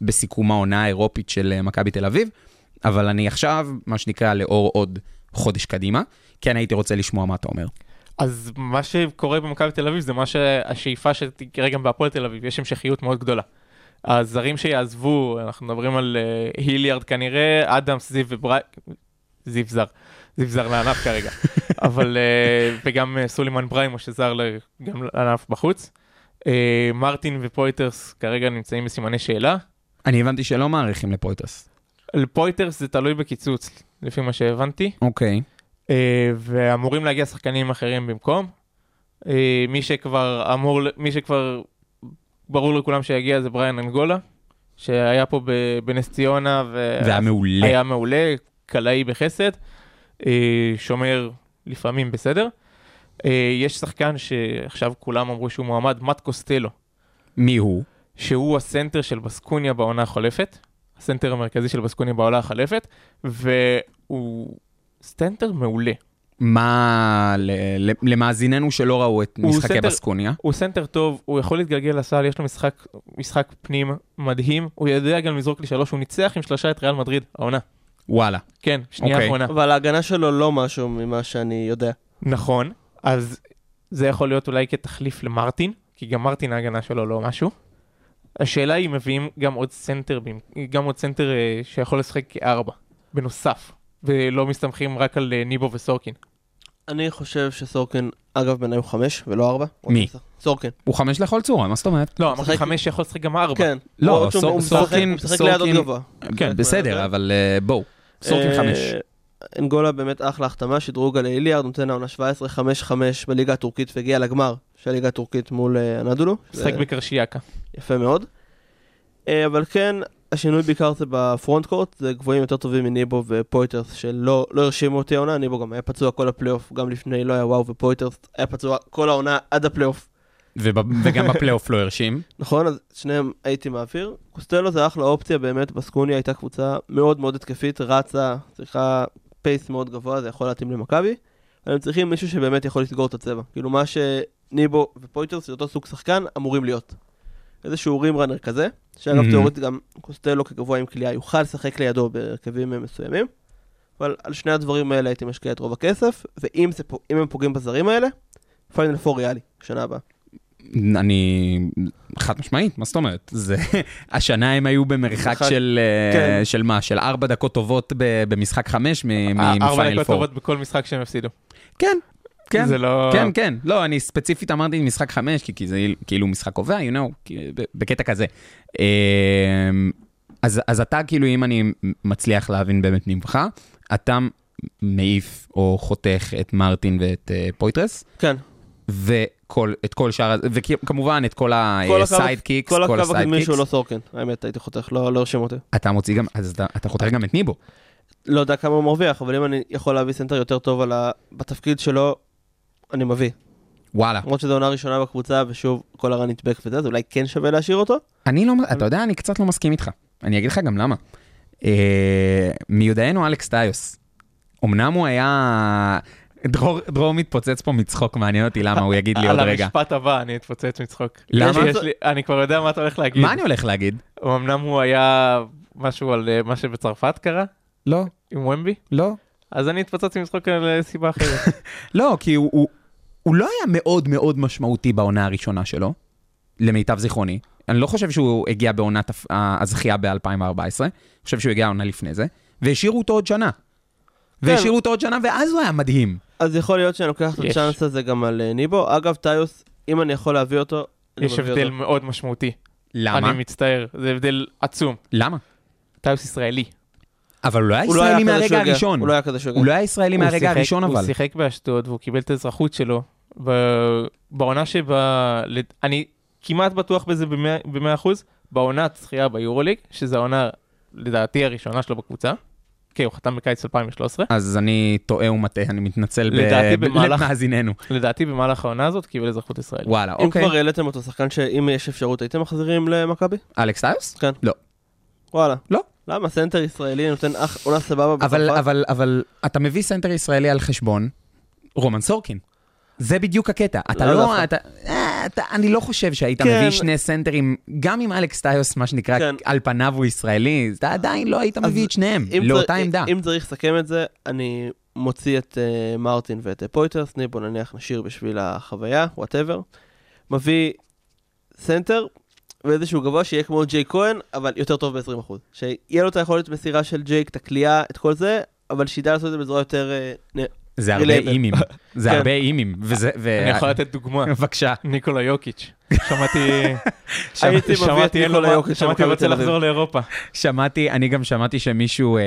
בסיכום העונה האירופית של אה, מכבי תל אביב, אבל אני עכשיו, מה שנקרא, לאור עוד חודש קדימה, כן הייתי רוצה לשמוע מה אתה אומר. אז מה שקורה במכבי תל אביב זה מה שהשאיפה שתקרה גם בהפועל תל אביב, יש המשכיות מאוד גדולה. הזרים שיעזבו, אנחנו מדברים על אה, היליארד כנראה, אדמס, זיו וברי... זיו זר. זיו זר לענף כרגע. *laughs* אבל, אה, וגם אה, סולימן בריימו שזר גם לענף בחוץ. מרטין ופויטרס כרגע נמצאים בסימני שאלה. אני הבנתי שלא מעריכים לפויטרס. לפויטרס זה תלוי בקיצוץ, לפי מה שהבנתי. אוקיי. אה, ואמורים להגיע שחקנים אחרים במקום. אה, מי שכבר אמור, מי שכבר ברור לכולם שיגיע זה בריאן אנגולה, שהיה פה בנס ציונה, זה היה מעולה. היה מעולה, קלעי בחסד, אה, שומר לפעמים בסדר. אה, יש שחקן שעכשיו כולם אמרו שהוא מועמד, מאט קוסטלו, מי הוא? שהוא הסנטר של בסקוניה בעונה החולפת, הסנטר המרכזי של בסקוניה בעונה החולפת, והוא סטנטר מעולה. מה, ל- ל- למאזיננו שלא ראו את משחקי סנטר- בסקוניה? הוא סנטר טוב, הוא יכול להתגלגל לסל, יש לו משחק, משחק פנים מדהים, הוא יודע גם לזרוק לי שלוש, הוא ניצח עם שלושה את ריאל מדריד, העונה. וואלה. כן, שנייה אוקיי. אחרונה. אבל ההגנה שלו לא משהו ממה שאני יודע. נכון, אז זה יכול להיות אולי כתחליף למרטין, כי גם מרטין ההגנה שלו לא משהו. השאלה היא אם מביאים גם עוד סנטר, גם עוד סנטר אה, שיכול לשחק כארבע, בנוסף, ולא מסתמכים רק על אה, ניבו וסורקין. אני חושב שסורקין, אגב, בעיניי הוא חמש ולא ארבע. מי? סורקין. הוא חמש לכל צורה, מה זאת אומרת? לא, אמרתי חמש שיכול לשחק גם ארבע. כן. לא, הוא- הוא- סור- הוא משחק- סורקין- הוא משחק ליד עוד סורקין- גבוה. כן, בסדר, אבל אה, בואו. סורקין אה, חמש. אנגולה באמת אחלה החתמה, שדרוג על איליארד, נותן העונה 17-5-5 בליגה הטורקית והגיע לגמר של הליגה הטורקית מול אנדולו. משחק בקרשיאקה. יפה מאוד. אבל כן, השינוי בעיקר זה ב front court, זה גבוהים יותר טובים מניבו ופויטרס שלא לא הרשימו אותי העונה, ניבו גם היה פצוע כל הפלייאוף, גם לפני לא היה וואו ופויטרס היה פצוע כל העונה עד הפלייאוף. וגם בפלייאוף לא הרשים. *laughs* נכון, אז שניהם הייתי מעביר. קוסטלו זה אחלה אופציה, באמת, בסקוניה הייתה קבוצה מאוד מאוד התקפית, רצה, צריכה pace מאוד גבוה, זה יכול להתאים למכבי. אבל הם צריכים מישהו שבאמת יכול לסגור את הצבע. כאילו מה שניבו ופויטרס, זה אותו סוג שחקן, אמורים להיות. איזשהו rim runner כזה, שאגב Mhm. תיאורטית גם קוסטלו כגבוה עם קליעה יוכל לשחק לידו בהרכבים מסוימים. אבל על שני הדברים האלה הייתי משקיע את רוב הכסף, ואם זה, הם פוגעים בזרים האלה, פיינל פור ריאלי, שנה הבאה. אני... חד משמעית, מה זאת אומרת? זה... *laughs* השנה הם היו במרחק מרחק- של... אה, כן. של מה? של ארבע דקות טובות ב- במשחק חמש מ- ארבע מפיינל דקות פור. טובות בכל משחק שהם הפסידו. כן, כן. זה לא... כן, כן. לא, אני ספציפית אמרתי משחק חמש, כי, כי זה כאילו משחק קובע, you know, בקטע כזה. אמ, אז, אז אתה, כאילו, אם אני מצליח להבין באמת ממך, אתה מעיף או חותך את מרטין ואת uh, פויטרס, כן, וכל, את כל שאר, וכמובן את כל כל הקו- ה sidekicks, כל הקו הקדמי ה sidekicks. שהוא לא סורקן, האמת, הייתי חותך, לא לא הרשים אותי. אתה מוציא גם, אז אתה, אתה חותך גם את ניבו. לא יודע כמה הוא מרוויח, אבל אם אני יכול להביא סנטר יותר טוב ה... בתפקיד שלו, אני מביא. וואלה. למרות שזו עונה ראשונה בקבוצה, ושוב, כל הרן נדבק וזה, אז אולי כן שווה להשאיר אותו. אני לא, אתה יודע, אני קצת לא מסכים איתך. אני אגיד לך גם למה. אה, מיודענו אלכס טיוס. אמנם הוא היה... דרור, דרור מתפוצץ פה מצחוק, מעניין אותי למה, הוא יגיד לי *laughs* עוד על רגע. המשפט הבא אני אתפוצץ מצחוק. למה? יש לי- אני כבר יודע מה אתה הולך להגיד. מה אני הולך להגיד? אמנם הוא היה משהו על אה, מה שבצרפת קרה, לא, עם ומבי, לא. אז אני אתפוצץ מצחוק על אה, סיבה אחרת. *laughs* לא, כי הוא, הוא, לא היה מאוד מאוד משמעותי בעונה הראשונה שלו, למיטב זיכרוני. אני לא חושב שהוא הגיע בעונת הזכייה ב-2014, אני חושב שהוא הגיע עונה לפני זה, והשאירו אותו עוד שנה. והשאירו אותו עוד שנה, ואז הוא היה מדהים. אז יכול להיות שאני לוקח את. הצ'אנס הזה גם על אה, ניבו. אגב, טיוס, אם אני יכול להביא אותו, אני יש הבדל אותו. מאוד משמעותי. למה? אני מצטער, זה הבדל עצום. למה? טיוס ישראלי. אבל הוא לא היה לא ישראלי מהרגע. הראשון. הוא לא היה כזה שהוא הוא. לא היה ישראלי מהרגע הראשון, אבל. הוא שיחק באשדוד והוא קיבל את האזרחות שלו. ב- בעונה שבה... אני כמעט בטוח בזה ב-100 אחוז. בעונת זכייה ביורוליג, שזו העונה לדעתי הראשונה שלו בקבוצה. כן, הוא חתם בקיץ 2013. אז אני טועה ומטעה, אני מתנצל לדעתי ב- במהלך- למאזיננו. לדעתי במהלך העונה הזאת קיבל אזרחות ישראלית. וואלה, אם אוקיי. כבר העליתם אותו שחקן שאם יש אפשרות, הייתם מחזירים למכבי? אלכס טיוס? כן. לא. וואלה. לא. למה? סנטר ישראלי נותן אח עונה סבבה אבל, בצרפת? אבל, אבל אתה מביא סנטר ישראלי על חשבון רומן סורקין. זה בדיוק הקטע. אתה לא לא, דווקא. אתה, אה, אתה, אני לא חושב שהיית כן. מביא שני סנטרים, גם אם אלכס טיוס, מה שנקרא, כן. על פניו הוא ישראלי, אתה עדיין לא היית מביא את שניהם, לאותה עמדה. אם צריך לסכם את זה, אני מוציא את uh, מרטין ואת uh, פויטרס, ניבו נניח נשאיר בשביל החוויה, whatever. מביא סנטר, ואיזשהו גבוה שיהיה כמו ג'ייקוב, אבל יותר טוב ב-20%. שיהיה לו את היכולת מסירה של ג'ייק, את הקליעה, את כל זה, אבל שידע לעשות את זה בצורה יותר... אה, נ- זה הרבה. אימים, *laughs* זה כן. הרבה אימים. אני יכול לתת דוגמה. *laughs* בבקשה. ניקולה יוקיץ'. שמעתי... *laughs* הייתי מביא את ניקולה יוקיץ' שמעתי רוצה. לחזור לאירופה. שמעתי, אני גם שמעתי שמישהו אה,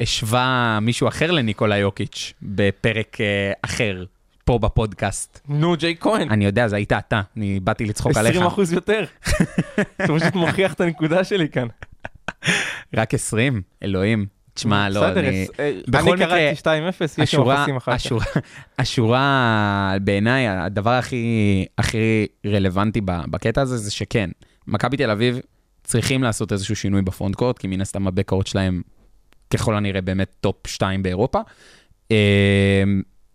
השווה מישהו אחר לניקולה יוקיץ' בפרק אה, אחר, פה בפודקאסט. נו, ג'יי כהן. אני יודע, זה היית אתה, אני באתי לצחוק עליך. 20 אחוז יותר. אתה פשוט מוכיח את הנקודה שלי כאן. רק 20? אלוהים. תשמע, לא, אני... אה, בכל אני קראתי 2-0, יש שם אפסים אחר כך. השורה, בעיניי, הדבר הכי, הכי רלוונטי בקטע הזה, זה שכן, מכבי תל אביב צריכים לעשות איזשהו שינוי ב front court, כי מן הסתם ה backcourt שלהם ככל הנראה באמת top 2 באירופה. אה,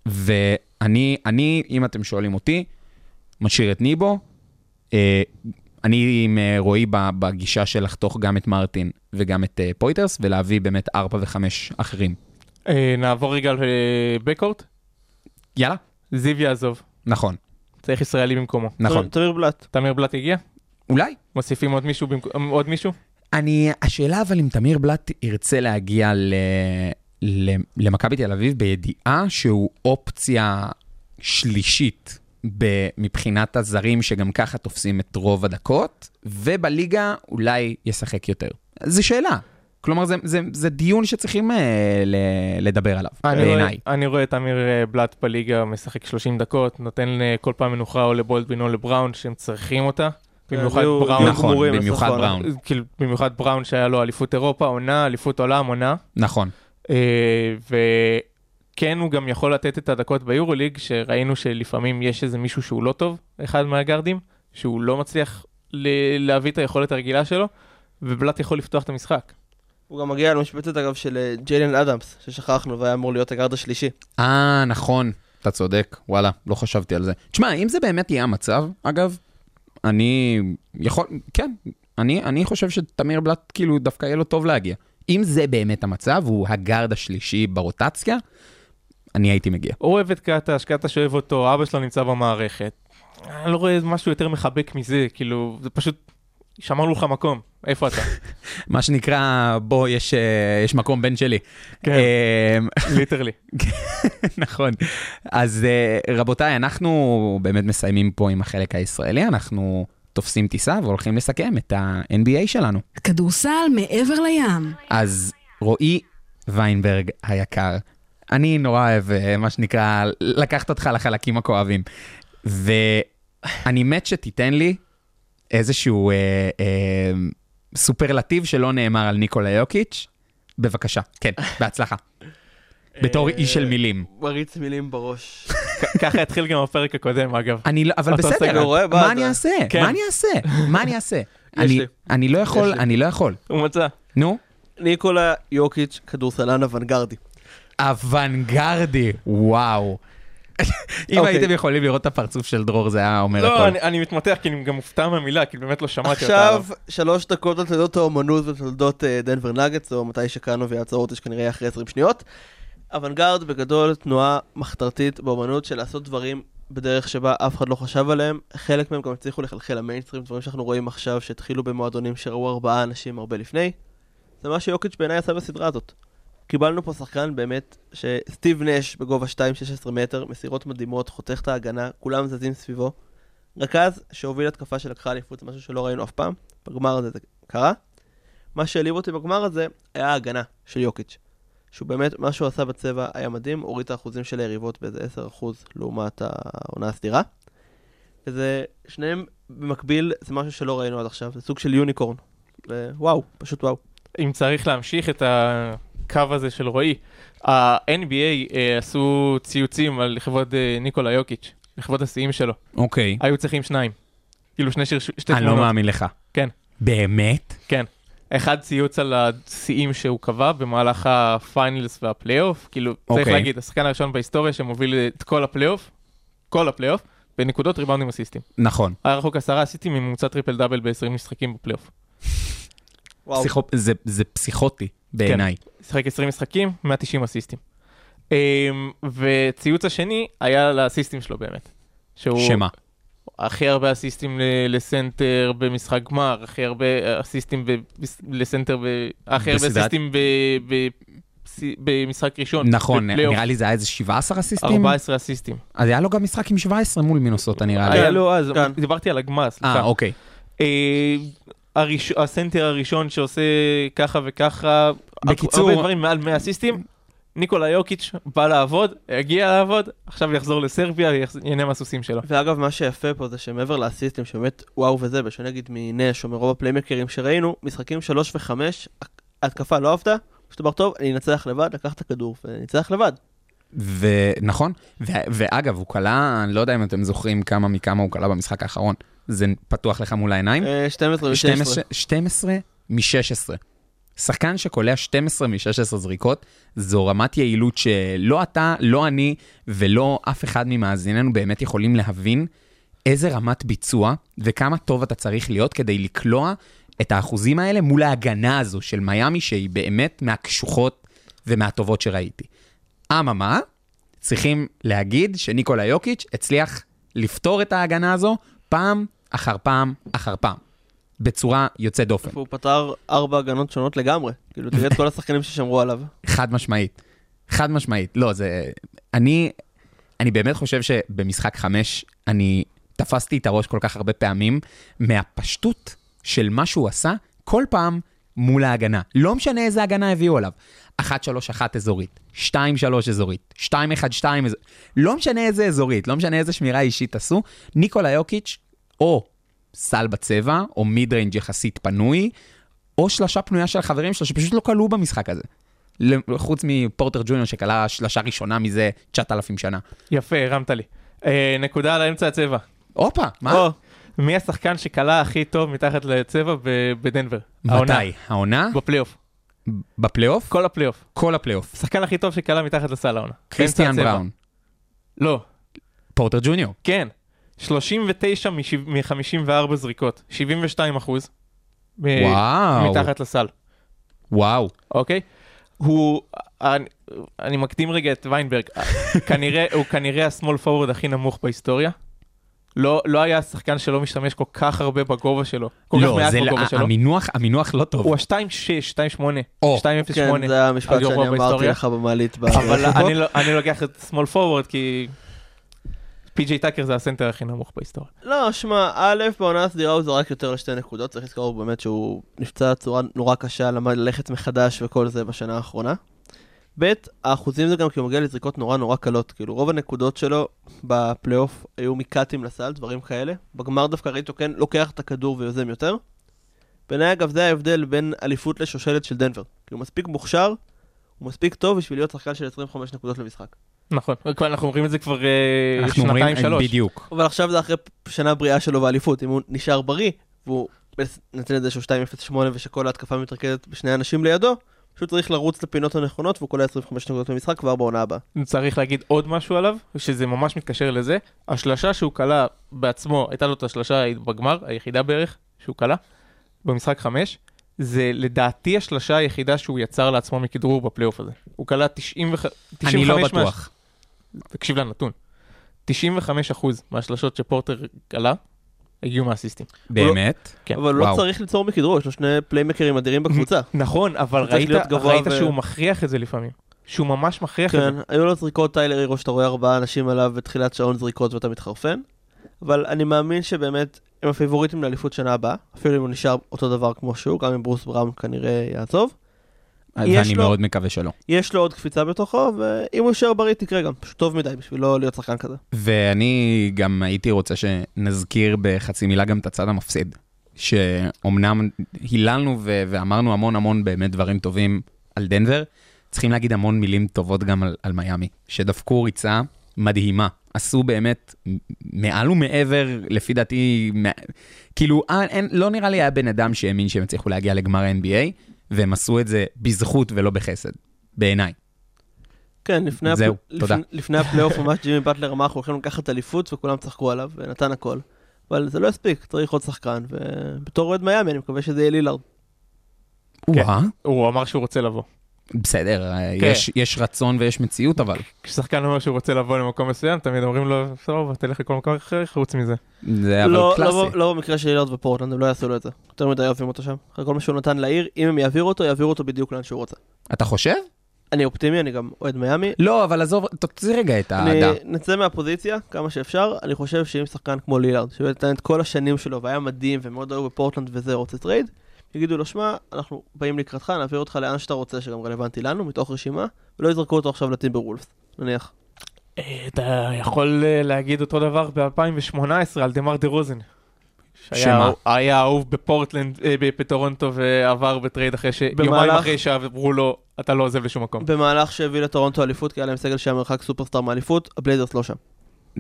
ואני, אני, אם אתם שואלים אותי, משאיר את ניבו. אני עם אה, רועי בגישה של לחתוך גם את מרטין וגם את אה, פויטרס, ולהביא באמת 4 ו-5 אחרים. אה, נעבור רגע לבקורט. יאללה. זיו יעזוב. נכון, צריך ישראלי במקומו. נכון. תמיר בלאט. תמיר בלאט הגיע? אולי. מוסיפים עוד מישהו עוד מישהו? אני, השאלה אבל אם תמיר בלאט ירצה להגיע ל, למכבי תל אביב בידיעה שהוא אופציה שלישית מבחינת הזרים שגם ככה תופסים את רוב הדקות, ובליגה אולי ישחק יותר. זו שאלה. כלומר, זה, זה, זה דיון שצריכים אה, ל, לדבר עליו, אני רואה, בעיניי. אני רואה את אמיר אה, בלאט בליגה משחק 30 דקות, נותן אה, כל פעם מנוחה או לבולדבין או לבראון שהם צריכים אותה. במיוחד בראון, נכון, גמורים במיוחד. בראון. כאילו במיוחד בראון שהיה לו אליפות אירופה, עונה, אליפות עולם, עונה. נכון. וכן, הוא גם יכול לתת את הדקות ביורוליג, שראינו שלפעמים יש איזה מישהו שהוא לא טוב, אחד מהגארדים, שהוא לא מצליח ל- להביא את היכולת הרגילה שלו, ובלאט יכול לפתוח את המשחק. הוא גם מגיע למשבצת אגב של אה, ג'יילן אדמס, ששכחנו והיה אמור להיות הגארד השלישי. אה, נכון, אתה צודק, וואלה, לא חשבתי על זה. תשמע, אם זה באמת יהיה המצב, אגב, אני יכול, כן, אני, אני חושב שתמיר בלאט, כאילו, דווקא יהיה לו טוב להגיע. אם זה באמת המצב, הוא הגארד השלישי ברוטציה, אני הייתי מגיע. הוא אוהב את קטש, קטש אוהב אותו, אבא שלו נמצא במערכת. אני לא רואה משהו יותר מחבק מזה, כאילו, זה פשוט, שמרנו לך מקום, איפה אתה? *laughs* מה שנקרא, בוא, יש, אה, יש מקום בן שלי. כן. אמ, *laughs* ליטרלי. *laughs* נכון. אז אה, רבותיי, אנחנו באמת מסיימים פה עם החלק הישראלי, אנחנו תופסים טיסה והולכים לסכם את ה-NBA שלנו. כדורסל מעבר לים. אז רועי ויינברג היקר, אני נורא אוהב, אה, מה שנקרא, לקחת אותך לחלקים הכואבים. ואני מת שתיתן לי איזשהו אה, אה, סופרלטיב שלא נאמר על ניקולה יוקיץ'. בבקשה, כן, בהצלחה. בתור איש של מילים. מריץ מילים בראש. ככה התחיל גם הפרק הקודם, אגב. אני לא, אבל בסדר, מה מה אתה- אני אעשה? כן. מה אני אעשה? מה אני אעשה? *laughs* אני- לא יכול. אני לא יכול. הוא מצא. נו. ניקולה יוקיץ', כדורסלן אוונגרדי. אוונגרדי, וואו. אם אוקיי. הייתם יכולים לראות את הפרצוף של דרור, זה היה אומר לא, הכל. אני- אני מתמתח, כי אני גם מופתע מהמילה, כי באמת לא שמעתי אותה. עכשיו, שלוש דקות על תולדות האומנות ותולדות אה, דנבר נגטס, או מתי שקאנו ויעצור אותי שכנראה יהיה אחרי 20 שניות. אוונגרד בגדול תנועה מחתרתית באומנות של לעשות דברים בדרך שבה אף אחד לא חשב עליהם. חלק מהם גם הצליחו לחלחל למיינסטרים, דברים שאנחנו רואים עכשיו שהתחילו במועדונים שראו ארבעה אנשים הרבה לפני. זה מה שיוקיץ' בעיניי עשה בסדרה הזאת. קיבלנו פה שחקן באמת, שסטיב נש בגובה 2.16 מטר, מסירות מדהימות, חותך את ההגנה, כולם זזים סביבו. רכז שהוביל התקפה שלקחה אליפות, זה משהו שלא ראינו אף פעם. בגמר הזה זה קרה. מה שהעליב אותי בגמר הזה היה ההגנה של יוקיץ'. שהוא באמת, מה שהוא עשה בצבע היה מדהים, הוריד את האחוזים של היריבות באיזה 10% לעומת העונה הסדירה. וזה, שניהם במקביל, זה משהו שלא ראינו עד עכשיו, זה סוג של יוניקורן. ווואו, פשוט וואו. אם צריך להמשיך את הקו הזה של רועי, ה-NBA אה, עשו ציוצים על לכבוד אה, ניקולה יוקיץ', לכבוד השיאים שלו. אוקיי. היו צריכים שניים. כאילו שני שיר, שתי אני לא תמונות. מאמין לך. כן. באמת? כן. אחד ציוץ על השיאים שהוא קבע במהלך ה finals והפלייאוף, כאילו, צריך אוקיי. להגיד, השחקן הראשון בהיסטוריה שמוביל את כל הפלייאוף, כל הפלייאוף, בנקודות ריבאונדים אסיסטים. נכון. היה רחוק עשרה אסיסטים מממוצע triple double ב-20 משחקים בפלייאוף. וואו. פסיכו- זה- זה פסיכוטי בעיניי. שיחק 20 משחקים, 190 אסיסטים. אמ, וציוץ השני היה לאסיסטים שלו באמת. שהוא שמה? הכי הרבה אסיסטים ל- לסנטר במשחק גמר, הכי הרבה אסיסטים ב- לסנטר, ב- הכי הרבה אסיסטים ב- ב- במשחק ראשון. נכון, בפלייאוף. נראה לי זה היה איזה 17 אסיסטים? 14 אסיסטים. אז היה לו גם משחק עם 17 מול מינוסוטה נראה לי. היה לו אז, כן. דיברתי על הגמר, סליחה. אה, אוקיי. הראש- הסנטר הראשון שעושה ככה וככה, בקיצור- הרבה דברים מעל 100 אסיסטים, ניקולה יוקיץ' בא לעבוד, הגיע לעבוד, עכשיו יחזור לסרביה, ייהנה מהסוסים שלו. ואגב, מה שיפה פה זה שמעבר לאסיסטים, שבאמת וואו וזה, בשונה נגיד מנש או מרוב הפליימקרים שראינו, משחקים 3 ו-5, התקפה לא עבדה, פשוט אמר, טוב, אני אנצח לבד, לקח את הכדור וניצח לבד. ונכון, ו- ואגב, הוא כלה, אני לא יודע אם אתם זוכרים כמה מכמה הוא כלה במשחק האחרון. זה פתוח לך מול העיניים? אה, 12 ו-16. 12 12 מ-16. שחקן שקולע 12 מ-16 זריקות, זו רמת יעילות שלא אתה, לא אני ולא אף אחד ממאזיננו באמת יכולים להבין איזה רמת ביצוע וכמה טוב אתה צריך להיות כדי לקלוע את האחוזים האלה מול ההגנה הזו של מיאמי, שהיא באמת מהקשוחות ומהטובות שראיתי. אממה, צריכים להגיד שניקולה יוקיץ' הצליח לפתור את ההגנה הזו פעם אחר פעם אחר פעם, בצורה יוצאת דופן. הוא פתר ארבע הגנות שונות לגמרי. כאילו, תראה את כל השחקנים ששמרו עליו. חד משמעית. חד משמעית. לא, זה... אני, אני באמת חושב שבמשחק חמש, אני תפסתי את הראש כל כך הרבה פעמים מהפשטות של מה שהוא עשה, כל פעם מול ההגנה. לא משנה איזה הגנה הביאו עליו. 1-3-1 אזורית, 2-3 אזורית, 2-1-2 אזורית, לא משנה איזה אזורית, לא משנה איזה שמירה אישית עשו, ניקולה יוקיץ' או סל בצבע, או mid range יחסית פנוי, או שלושה פנויה של החברים שלו שפשוט לא קלעו במשחק הזה. חוץ מפורטר ג'וניור שקלע שלושה ראשונה מזה 9,000 שנה. יפה, הרמת לי. אה, נקודה על האמצע הצבע. הופה, מה? או, מי השחקן שקלע הכי טוב מתחת לצבע בדנבר? העונה. מתי? העונה? בפלייאוף. בפלייאוף? כל הפלייאוף. כל הפלייאוף. השחקן הכי טוב שכלה מתחת לסל העונה. קריסטיאן. בראון. לא, פורטר ג'וניור. כן. 39 מ-54 זריקות, 72 אחוז. מ- וואו. מתחת לסל, וואו. אוקיי? הוא, אני, אני מקדים רגע את ויינברג, כנראה, הוא כנראה השמאל פורוורד הכי נמוך בהיסטוריה. לא, לא היה שחקן שלא משתמש כל כך הרבה בגובה שלו, כל כך לא, מעט זה בגובה לא, שלו. המינוח, המינוח לא טוב. הוא ה-2.6, 2.8, או. 2.08. כן, זה המשפט שאני אמרתי. לך במעלית. אבל. אני *laughs* לא, אני לוקח את שמאל פורוורד כי פי.ג'יי טאקר זה הסנטר הכי נמוך בהיסטוריה. לא, שמע, א', בעונה הסדירה הוא זרק יותר לשתי נקודות, צריך לזכור באמת שהוא נפצע צורה נורא קשה, למד ללכת מחדש וכל זה בשנה האחרונה. ב', האחוזים זה גם כי הוא מגיע לזריקות נורא נורא קלות, כאילו רוב הנקודות שלו בפלייאוף היו מקאטים לסל, דברים כאלה. בגמר דווקא ראיתו כן לוקח את הכדור ויוזם יותר. בעיניי אגב זה ההבדל בין אליפות לשושלת של דנבר. כי הוא מספיק מוכשר, הוא מספיק טוב בשביל להיות שחקן של 25 נקודות למשחק. נכון, כבר- אנחנו אומרים את זה כבר אה, שנתיים שלוש. בדיוק. אבל עכשיו זה אחרי שנה בריאה שלו באליפות, אם הוא נשאר בריא, והוא נתן את זה שהוא 2.08 ושכל ההתקפה מתרכזת בשני אנשים לידו, פשוט צריך לרוץ לפינות הנכונות והוא קולע 25 נקודות במשחק כבר בעונה הבאה. צריך להגיד עוד משהו עליו, שזה ממש מתקשר לזה. השלשה שהוא כלה בעצמו, הייתה לו את השלשה בגמר, היחידה בערך, שהוא כלה, במשחק חמש, זה לדעתי השלשה היחידה שהוא יצר לעצמו מכדרור בפלייאוף הזה. הוא כלה 95... אני לא 95 מה- בטוח. תקשיב לנתון. 95% מהשלשות שפורטר כלה, הגיעו מהסיסטים. באמת? כן. אבל הוא לא. צריך ליצור מכדרור, יש לו שני פליימקרים אדירים בקבוצה. *laughs* נכון, אבל ראית, ראית ו- שהוא מכריח את זה לפעמים. שהוא ממש מכריח את כן, זה. היו לו זריקות טיילר הירו שאתה רואה ארבעה אנשים עליו בתחילת שעון זריקות ואתה מתחרפן. אבל אני מאמין שבאמת הם הפייבוריטים לאליפות שנה הבאה, אפילו אם הוא נשאר אותו דבר כמו שהוא, גם אם ברוס בראון כנראה יעזוב. יש ואני לו- מאוד מקווה שלא. יש לו עוד קפיצה בתוכו, ואם הוא יישאר בריא תקרה גם, פשוט טוב מדי בשביל לא להיות שחקן כזה. ואני גם הייתי רוצה שנזכיר בחצי מילה גם את הצד המפסיד. שאומנם היללנו ו- ואמרנו המון המון באמת דברים טובים על דנבר, צריכים להגיד המון מילים טובות גם על, על מיאמי, שדפקו ריצה מדהימה. עשו באמת מעל ומעבר, לפי דעתי, מע... כאילו, אה, אין, לא נראה לי היה בן אדם שהאמין שהם הצליחו להגיע לגמר ה-NBA, והם עשו את זה בזכות ולא בחסד, בעיניי. כן, לפני, זהו, הפ... תודה. לפני, לפני הפלייאוף ממש ג'ימי באטלר אמר, אנחנו הולכים לקחת אליפות וכולם צחקו עליו ונתן הכל. אבל זה לא יספיק, צריך עוד שחקן, ובתור אוהד מיאמי אני מקווה שזה יהיה לילארד. כן. הוא אמר שהוא רוצה לבוא. בסדר, כן. יש, יש רצון ויש מציאות אבל. כששחקן אומר שהוא רוצה לבוא למקום מסוים, תמיד אומרים לו, סבבה, תלך לכל מקום אחר חוץ מזה. זה אבל לא, קלאסי. לא, לא במקרה של לילארד ופורטלנד, הם לא יעשו לו את זה. יותר מדי אוהבים אותו שם. אחרי כל מה שהוא נתן לעיר, אם הם יעבירו אותו, יעבירו אותו בדיוק לאן שהוא רוצה. אתה חושב? אני אופטימי, אני גם אוהד מיאמי. לא, אבל עזוב, תוציא רגע את עניין האהדה. נצא מהפוזיציה כמה שאפשר, אני חושב שאם שחקן כמו לילארד, שנתן את כל השנים שלו והיה מדהים ומאוד אהוב בפורטלנד וזה, רוצה trade, יגידו לו, שמע, אנחנו באים לקראתך, נעביר אותך לאן שאתה רוצה, שגם רלוונטי לנו, מתוך רשימה, ולא יזרקו אותו עכשיו לטימברוולבס, נניח. אה, אתה יכול אה, להגיד אותו דבר ב-2018 על דמאר דרוזן. שמה? שהיה היה אהוב בפורטלנד, אה, בטורונטו ועבר ב trade אחרי ש... יומיים במהלך- אחרי שאמרו לו, אתה לא עוזב לשום מקום. במהלך שהביא לטורונטו אליפות, כי היה להם סגל שהיה מרחק סופרסטאר מאליפות, הבלייזרס לא שם.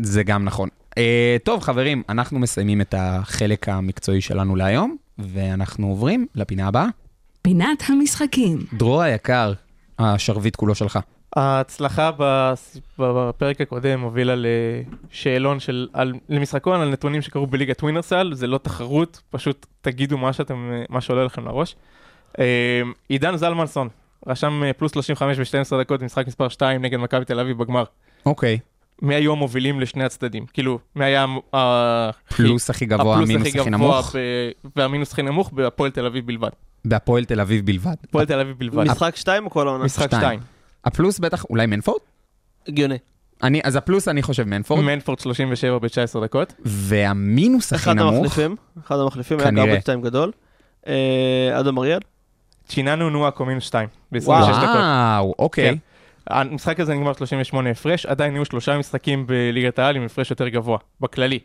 זה גם נכון. אה, טוב, חברים, אנחנו מסיימים את החלק המקצועי שלנו להיום, ואנחנו עוברים לפינה הבאה. פינת המשחקים. דרור היקר, השרביט כולו שלך. ההצלחה בפרק הקודם הובילה לשאלון של, על, למשחקון על נתונים שקרו בליגת ווינרסל, זה לא תחרות, פשוט תגידו מה שאתם, מה שעולה לכם לראש. אה, עידן זלמנסון רשם אה, פלוס 35 ב-12 דקות במשחק מספר 2 נגד מכבי תל אביב בגמר. אוקיי, מי היו המובילים לשני הצדדים? כאילו, מי היה ה- פלוס הכי גבוה, המינוס הכי נמוך, ב- והמינוס הכי נמוך בהפועל תל אביב בלבד. בהפועל תל אביב בלבד. הפועל תל אביב בלבד. משחק שתיים או כל העונה? משחק שתיים. 2. הפלוס בטח, אולי מנפורד? הגיוני. אני, אז הפלוס אני חושב מנפורד, מנפורד 37 ב-19 דקות. והמינוס הכי אחד נמוך, המחליפים, אחד המחליפים, היה. גרבג' טיים גדול. אה, אדם אריאל, צ'יננו נועה מינוס 2 ב-26 דקות. וואו, אוקיי. כן. המשחק הזה נגמר 38 הפרש, עדיין היו שלושה משחקים בליגת העל עם הפרש יותר גבוה, בכללי.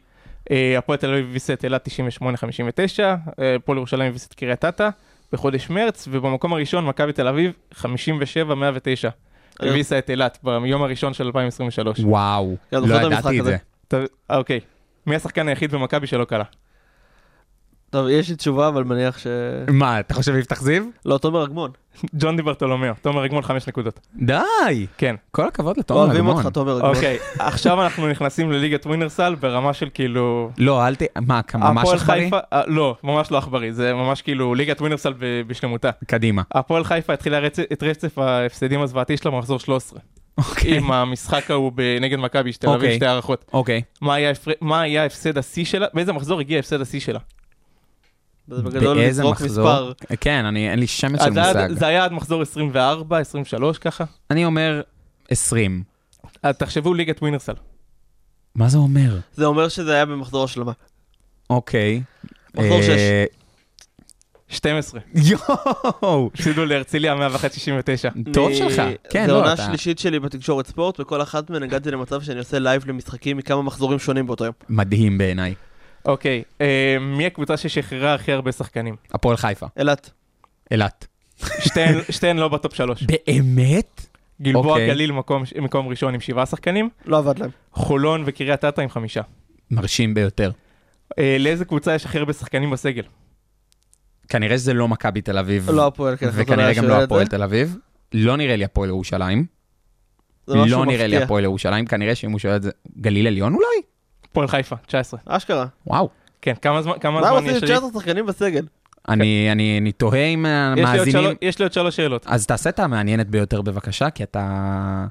אה, הפועל תל אביב הביסה את אילת 98-59, אה, הפועל ירושלים הביסה את קריית אתא בחודש מרץ, ובמקום הראשון מכבי תל אביב 57-109. הביסה את אילת ביום הראשון של 2023. וואו, לא ידעתי את. זה. אה, אוקיי. מי השחקן היחיד במכבי שלא קלה? טוב, יש לי תשובה, אבל מניח ש... מה, אתה חושב יפתח זיו? לא, תומר אגמון. ג'ון דיברטולומיאו, תומר רגמון 5 נקודות. די! כן. כל הכבוד לתומר אוהבים אגמון. אותך, תומר אגמון. אוקיי, עכשיו אנחנו נכנסים לליגת ווינרסל ברמה של כאילו... לא, אל ת... מה, ממש עכברי? אה, לא, ממש לא עכברי, זה ממש כאילו ליגת ווינרסל ב- בשלמותה. קדימה. הפועל חיפה התחילה רצ... את רצף ההפסדים הזוועתי שלה במחזור 13. אוקיי. עם המשחק ההוא ב- נגד מכבי, שתל אביב, אוקיי. שתי הערכות. אוקיי. מה היה הפר- מה היה הפסד השיא שלה? באיזה מחזור הגיע הפסד השיא שלה? בגדול לזרוק? מספר. כן, אני, אין לי שמץ של מושג. זה היה עד מחזור 24, 23 ככה. אני אומר 20. אז תחשבו ליגת ווינר סל. מה זה אומר? זה אומר שזה היה במחזור השלמה. אוקיי. מחזור אה, 12. יואו! *laughs* הפסידו להרצליה 101-69. טוב שלך. כן, לא, עונה אתה... שלישית שלי בתקשורת ספורט, וכל אחת מהן הגעתי למצב שאני עושה live למשחקים מכמה מחזורים שונים באותו יום. מדהים בעיניי. אוקיי, אה, מי הקבוצה ששחררה הכי הרבה שחקנים? הפועל חיפה. אילת. אילת. שתיהן- *laughs* שתיהן לא בטופ 3. באמת? גלבוע אוקיי. גליל מקום- מקום ראשון עם שבעה שחקנים, לא עבד להם. חולון וקריית אתא עם חמישה. מרשים ביותר. אה, לאיזה קבוצה יש הכי הרבה שחקנים בסגל? כנראה שזה לא מכבי תל אביב. לא הפועל, כן. וכנראה גם לא את זה. הפועל תל אביב. לא נראה לי הפועל ירושלים. זה משהו לא נראה לי מפתיע. הפועל ירושלים. כנראה שאם הוא שואל את זה... גליל עליון אולי? הפועל חיפה, 19. אשכרה. וואו. כן, כמה זמן כמה זמן יש עם לי? 19 שחקנים בסגל? אני אני- אני תוהה אם יש עוד המאזינים... שלוש- יש לי עוד שלוש שאלות. אז תעשה את המעניינת ביותר בבקשה, כי אתה...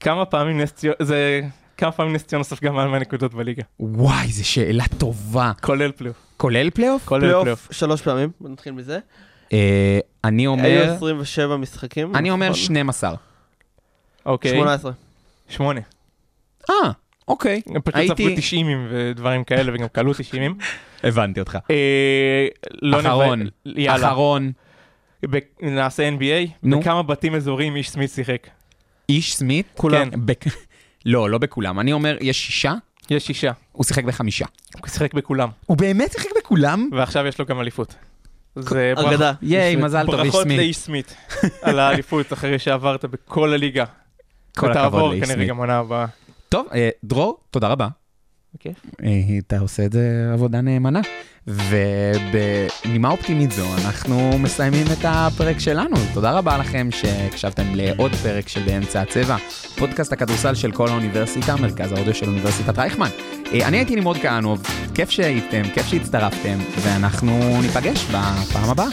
כמה פעמים נס ציונה, זה... כמה פעמים נס ציונה ספגה מעל 100 נקודות בליגה? וואי, זו שאלה טובה. כולל פלייאוף. כולל פלייאוף? כולל פלייאוף. שלוש פעמים, נתחיל מזה. אה, אני היו אומר... 27 משחקים. אני אומר נכון? 12. אוקיי. 18. שמונה. אה, אוקיי. הם פשוט ספגו 90 ודברים כאלה וגם כלו 90. הבנתי אותך. אה, לא אחרון. אחרון. ב- נעשה NBA. נו. בכמה בתים אזוריים איש סמית שיחק? איש סמית? כולם. כן. לא, לא בכולם. אני אומר, יש שישה, יש שישה. הוא שיחק בחמישה. הוא שיחק בכולם. הוא באמת שיחק בכולם? ועכשיו יש לו גם אליפות. זה אגדה. ייי, מזל טוב, איש ברכות סמית. לאיש סמית על האליפות אחרי שעברת בכל הליגה. כל הכבוד ותעבור לאיש כנראה סמית. גם עונה הבאה. טוב, אה, דרור, תודה רבה. בכיף. אה, אתה עושה את זה עבודה נאמנה. ובנימה אופטימית זו, אנחנו מסיימים את הפרק שלנו. תודה רבה לכם שהקשבתם לעוד פרק של באמצע הצבע, פודקאסט הכדורסל של כל האוניברסיטה, מרכז האודיו של אוניברסיטת רייכמן. אה, אני הייתי נמרוד כהנוב, כיף שהייתם, כיף שהצטרפתם, ואנחנו ניפגש בפעם הבאה.